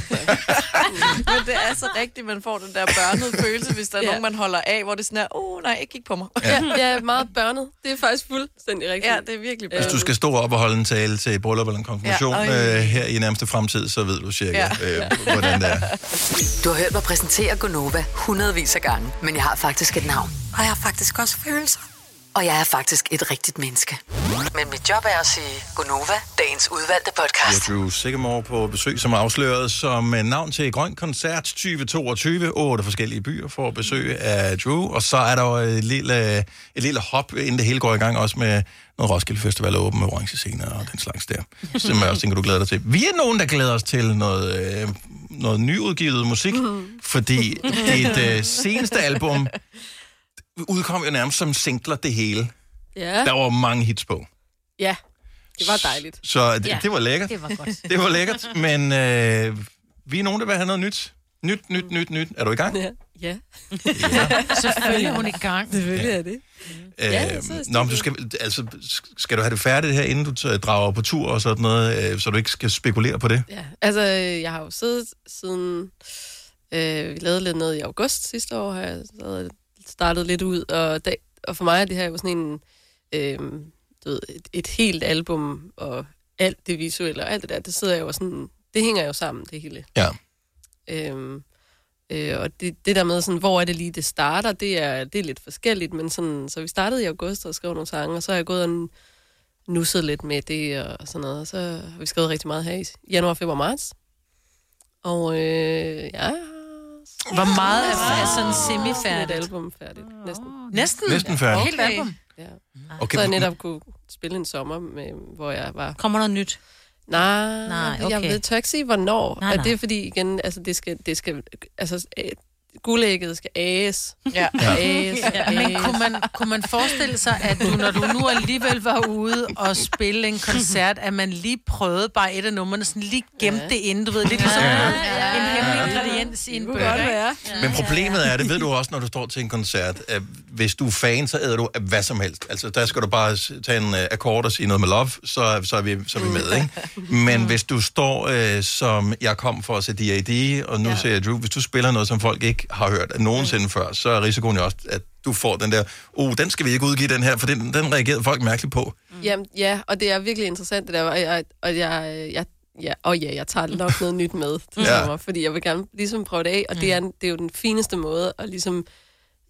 Men det er så rigtigt, man får den der børnede følelse, hvis der er Ja. nogen, man holder af, hvor det sådan er, åh oh, nej, ikke kig på mig. Ja, ja, meget børnet. Det er faktisk fuldstændig rigtigt. Ja, det er virkelig Hvis børnet. du skal stå op og holde en tale til bryllup eller en konfirmation Ja, ja, øh, her i nærmeste fremtid, så ved du cirka, Ja. ja. øh, hvordan det er. Du har hørt mig præsentere Gonova hundredvis af gange, men jeg har faktisk et navn. Og jeg har faktisk også følelser. Og jeg er faktisk et rigtigt menneske. Men mit job er at sige Gonova, dagens udvalgte podcast. Det er Drew Sigamore på besøg, som er afsløret som øh, navn til Grøn Koncert 2022. Otte forskellige byer får besøg af Drew. Og så er der jo et lille, et lille hop, inden det hele går i gang, også med noget Roskilde Festival åben med orange scener og den slags der. [laughs] Som jeg også tænker, du glæder dig til. Vi er nogen, der glæder os til noget, øh, noget nyudgivet musik, fordi dit øh, seneste album udkom jo nærmest som singler det hele. Ja. Der var mange hits på. Ja, det var dejligt. Så det, Ja, ja, det var lækkert. det var godt. [laughs] Det var lækkert, men øh, vi er nogen, der vil have noget nyt. Nyt, nyt, nyt, nyt. Er du i gang? Ja. ja. [laughs] Selvfølgelig er hun i gang. Selvfølgelig er det. Øh, Ja, er nå, men du skal, altså, skal du have det færdigt her, inden du drager på tur og sådan noget, øh, så du ikke skal spekulere på det? Ja, altså, jeg har jo siddet siden... Øh, vi lavede lidt noget i august sidste år, har jeg startet lidt ud, og, da, og for mig er det her jo sådan en... Øh, du ved, et, et helt album, og alt det visuelle og alt det der, det sidder jo sådan... Det hænger jo sammen, det hele. Ja. Øhm, øh, og det, det der med, sådan, hvor er det lige, det starter, det er, det er lidt forskelligt, men sådan, så vi startede i august og skrev nogle sange, og så har jeg gået og nusset lidt med det og sådan noget, og så har vi skrevet rigtig meget her i januar, februar, marts. Og øh, ja, Hvor meget er, er sådan et semi-færdigt? album færdigt, næsten. Næsten? Næsten færdigt. Helt album? Ja. Okay, Okay, så jeg netop kunne spille en sommer, med, hvor jeg var... Kommer noget nyt? Nej, Nej, jeg okay. ved tør ikke sige, hvornår. Nej, Nej, nej. Det er fordi, igen, altså, det skal, det skal, altså, guldægget skal ages. Ja. Ages, Ja, men kunne man, kunne man forestille sig, at du, når du nu alligevel var ude og spille en koncert, at man lige prøvede bare et af numrene, sådan lige gemte det inden, du ved, lidt ligesom Ja. en ingrediens i en burger. Men problemet er, det ved du også, når du står til en koncert, at hvis du er fan, så æder du af hvad som helst. Altså, der skal du bare tage en uh, akkord og sige noget med love, så, så, er, vi, så er vi med, ikke? Men hvis du står uh, som, jeg kom for at se D.A.D., og nu ja. ser jeg Drew, hvis du spiller noget, som folk ikke har hørt nogensinde før, så er risikoen jo også, at du får den der, oh, den skal vi ikke udgive den her, for den, den reagerede folk mærkeligt på. Jamen, ja, og det er virkelig interessant det der, og jeg, og jeg, jeg Ja, og ja, jeg tager nok noget nyt med til Ja. sommer, fordi jeg vil gerne ligesom prøve det af, og det, er, det er jo den fineste måde at ligesom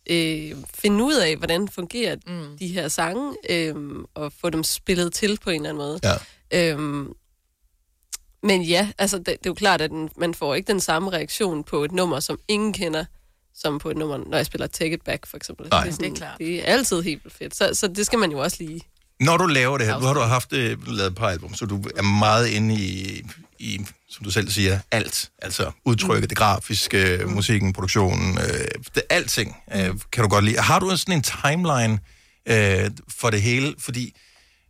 øh, finde ud af, hvordan fungerer mm. de her sange, øh, og få dem spillet til på en eller anden måde. Ja. Øhm, Men ja, altså det, det er jo klart, at den, man får ikke den samme reaktion på et nummer, som ingen kender, som på et nummer, når jeg spiller Take It Back, for eksempel. Nej. Det, er sådan, Det er klart. det er altid helt vildt fedt. Så, så det skal man jo også lige... Når du laver det her, nu har du haft øh, lavet et par album, så du er meget inde i, i, som du selv siger, alt. Altså udtrykket, det grafiske, musikken, produktionen, øh, det, alting øh, kan du godt lide. Har du sådan en timeline øh, for det hele? Fordi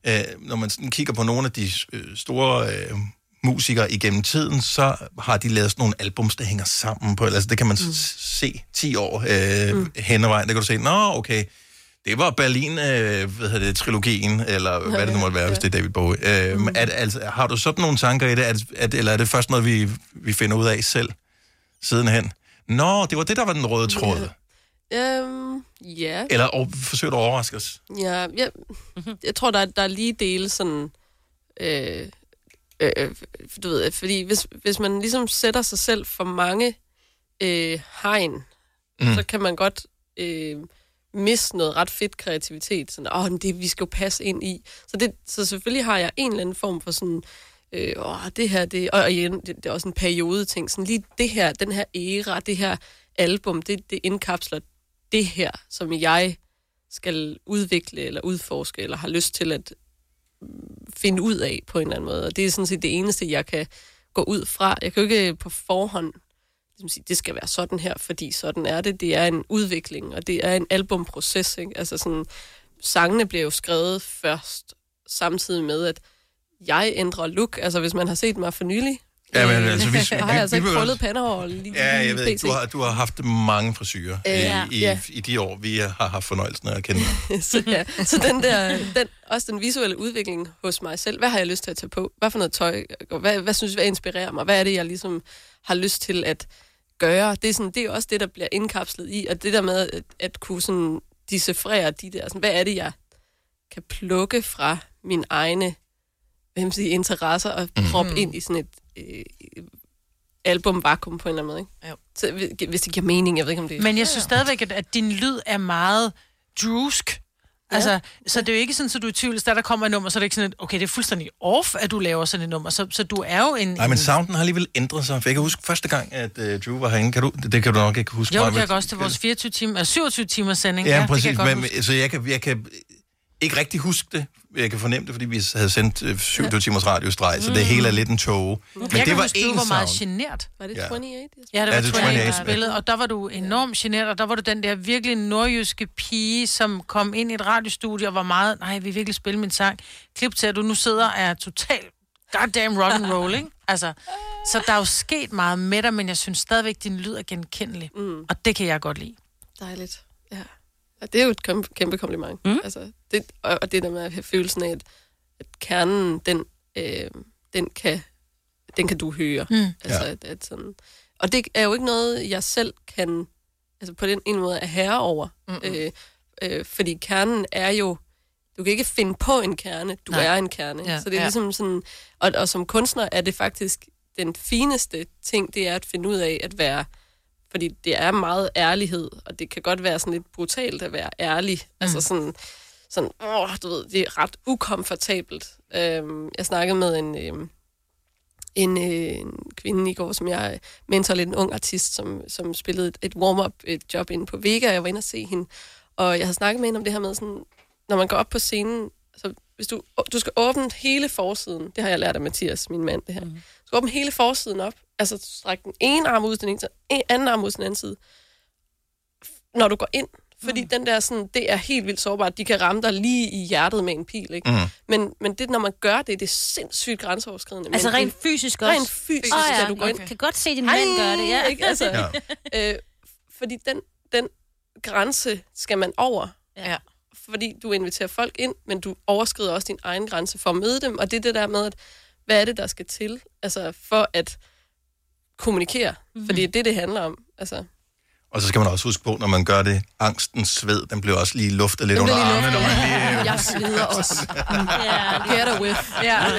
øh, når man sådan kigger på nogle af de øh, store øh, musikere igennem tiden, så har de lavet sådan nogle albums, der hænger sammen på. Altså det kan man mm. se 10 år øh, mm. hen ad vejen. Der kan du se, nå okay, det var Berlin, øh, hvad hedder det, trilogien, eller hvad det nu måtte være, hvis det er David Bowie. Øh, mm. det- altså, har du sådan nogle tanker i det, er det, eller er det først noget, vi, vi finder ud af selv sidenhen? Nå, det var det, der var den røde tråd. Øhm, ja. Eller og, forsøger du at overraske os? Ja, jeg, jeg tror, der er, der er lige dele sådan... Øh, øh, øh, du ved, fordi hvis, hvis man ligesom sætter sig selv for mange øh, hegn, mm. så kan man godt øh, miste noget ret fedt kreativitet. Sådan, åh, men det vi skal jo passe ind i. Så, det, så selvfølgelig har jeg en eller anden form for sådan, øh, åh, det her, det, og, og igen, det, det er også en periode ting. Sådan lige det her, den her æra, det her album, det, det indkapsler det her, som jeg skal udvikle eller udforske, eller har lyst til at mm, finde ud af på en eller anden måde. Og det er sådan set det eneste, jeg kan gå ud fra. Jeg kan jo ikke på forhånd det skal være sådan her, fordi sådan er det. Det er en udvikling, og det er en albumproces. Ikke? Altså sådan, sangene bliver jo skrevet først, samtidig med, at jeg ændrer look. Altså hvis man har set mig for nylig, Ja, men altså, vi- [laughs] har jeg altså vi ikke krøllet pandehår lige, Ja, jeg ved ikke, du har, du har haft mange frisyrer Øh, øh, ja. i, Ja. i, i de år, vi har haft fornøjelsen af at kende. [laughs] så, ja. så den der, den, også den visuelle udvikling hos mig selv. Hvad har jeg lyst til at tage på? Hvad for noget tøj? Hvad, hvad synes jeg, hvad inspirerer mig? Hvad er det, jeg ligesom har lyst til at gøre? Det er, sådan, det er også det, der bliver indkapslet i, og det der med at, at kunne sådan decifrere de der, sådan, hvad er det, jeg kan plukke fra mine egne hvad man sige, interesser og proppe Mhm. ind i sådan et øh, album-vakuum på en eller anden måde. Ikke? Jo. Så, hvis- det giver mening, jeg ved ikke, om det Men jeg synes stadigvæk, at, at din lyd er meget drusk. Altså, så det er jo ikke sådan, at du er i tvivl, hvis der, der kommer et nummer, så er det ikke sådan, at, okay, det er fuldstændig off, at du laver sådan et nummer. Så, så du er jo en... Nej, men sounden har alligevel ændret sig. For jeg kan huske første gang, at uh, Drew var herinde. Kan du, det kan du nok ikke huske. Jo, det Maja, kan jeg også til vores 24 timer, øh, 27 timers sending. Ja, det præcis. kan jeg godt men, huske. så jeg kan, jeg kan ikke rigtig huske det. Jeg kan fornemme det, fordi vi havde sendt øh, 27 timers radiostreg, så det Mm. hele er lidt en tog. Men jeg det kan var huske, du en var meget sound. genert. Var det Ja. 28? Ja, det var Ja, det er 28, 28, du spillede, og der var du enormt genert, og der var du den der virkelig nordjyske pige, som kom ind i et radiostudie og var meget, nej, vi vil virkelig spille min sang. Klip til, at du nu sidder og er total goddamn rock and roll, ikke? Altså, så der er jo sket meget med dig, men jeg synes stadigvæk, din lyd er genkendelig. Mm. Og det kan jeg godt lide. Dejligt. Og det er jo et kæmpe, kæmpe kompliment. Mm. Altså, det, og, og det der med at have følelsen af, at, at kernen, den, øh, den, kan, den kan du høre. Mm. Altså, Ja. at, at sådan, og det er jo ikke noget, jeg selv kan altså på den ene måde er herre over. Øh, øh, fordi kernen er jo, du kan ikke finde på en kerne, du Nej. er en kerne. Ja. Så det er Ja. ligesom sådan, og, og som kunstner er det faktisk den fineste ting, det er at finde ud af at være fordi det er meget ærlighed, og det kan godt være sådan lidt brutalt at være ærlig. Mm. Altså sådan, sådan åh, du ved, det er ret ukomfortabelt. Øhm, jeg snakkede med en, øhm, en, øh, en kvinde i går, som jeg mentor lidt en ung artist, som, som spillede et, et warm-up et job inde på Vega, jeg var inde og se hende. Og jeg har snakket med hende om det her med, sådan, når man går op på scenen, så hvis du, du skal åbne hele forsiden, det har jeg lært af Mathias, min mand, det her. Mm. Du skal åbne hele forsiden op, altså strække den ene arm ud til den ene side, en anden arm ud til den anden side, når du går ind. Fordi mm. den der sådan, det er helt vildt sårbart. De kan ramme dig lige i hjertet med en pil, ikke? Mm. Men, men det, når man gør det, det er sindssygt grænseoverskridende. Altså Men rent fysisk også? Rent fysisk, oh, ja, du går ind. okay. Kan godt se, din mand gør det, ja. Ikke? Altså, ja. øh, fordi den, den grænse skal man over. Ja. Fordi du inviterer folk ind, men du overskrider også din egen grænse for at møde dem. Og det er det der med, at hvad er det, der skal til altså for at kommunikere? Mm. Fordi det er det, det handler om. Altså, Og så skal man også huske på, når man gør det, angstens sved, den bliver også lige luftet lidt under armene, når man lige... jeg sveder også. Get a whiff. Ja. [laughs]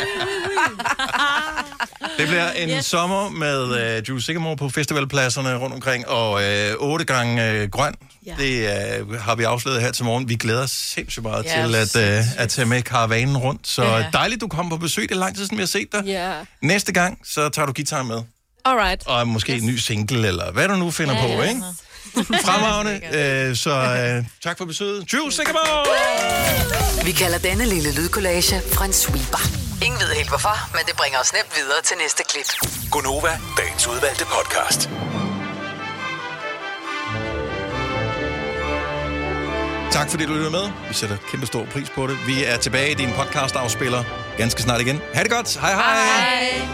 Det bliver en yes. sommer med uh, Jules Sigamore på festivalpladserne rundt omkring, og uh, otte gange uh, grøn. Ja. Det uh, har vi afsløret her til morgen. Vi glæder os sindssygt meget Ja, til at, uh, at tage med karavanen rundt. Så Ja. dejligt, du kom på besøg. Det er lang tid siden, vi har set dig. Ja. Næste gang, så tager du guitar med. Alright. Og måske en ny single, eller hvad du nu finder Ja, på, ja. ikke? Fremragende. [laughs] Øh, så øh, tak for besøget. Jules Sigamore! Vi kalder denne lille lydkollage en sweeper. Ingen ved helt hvorfor, men det bringer os nemt videre til næste klip. Gonova, dagens udvalgte podcast. Tak fordi du lyttede med. Vi sætter kæmpe stor pris på det. Vi er tilbage i din podcast-afspiller ganske snart igen. Ha' det godt. Hej hej. Hej.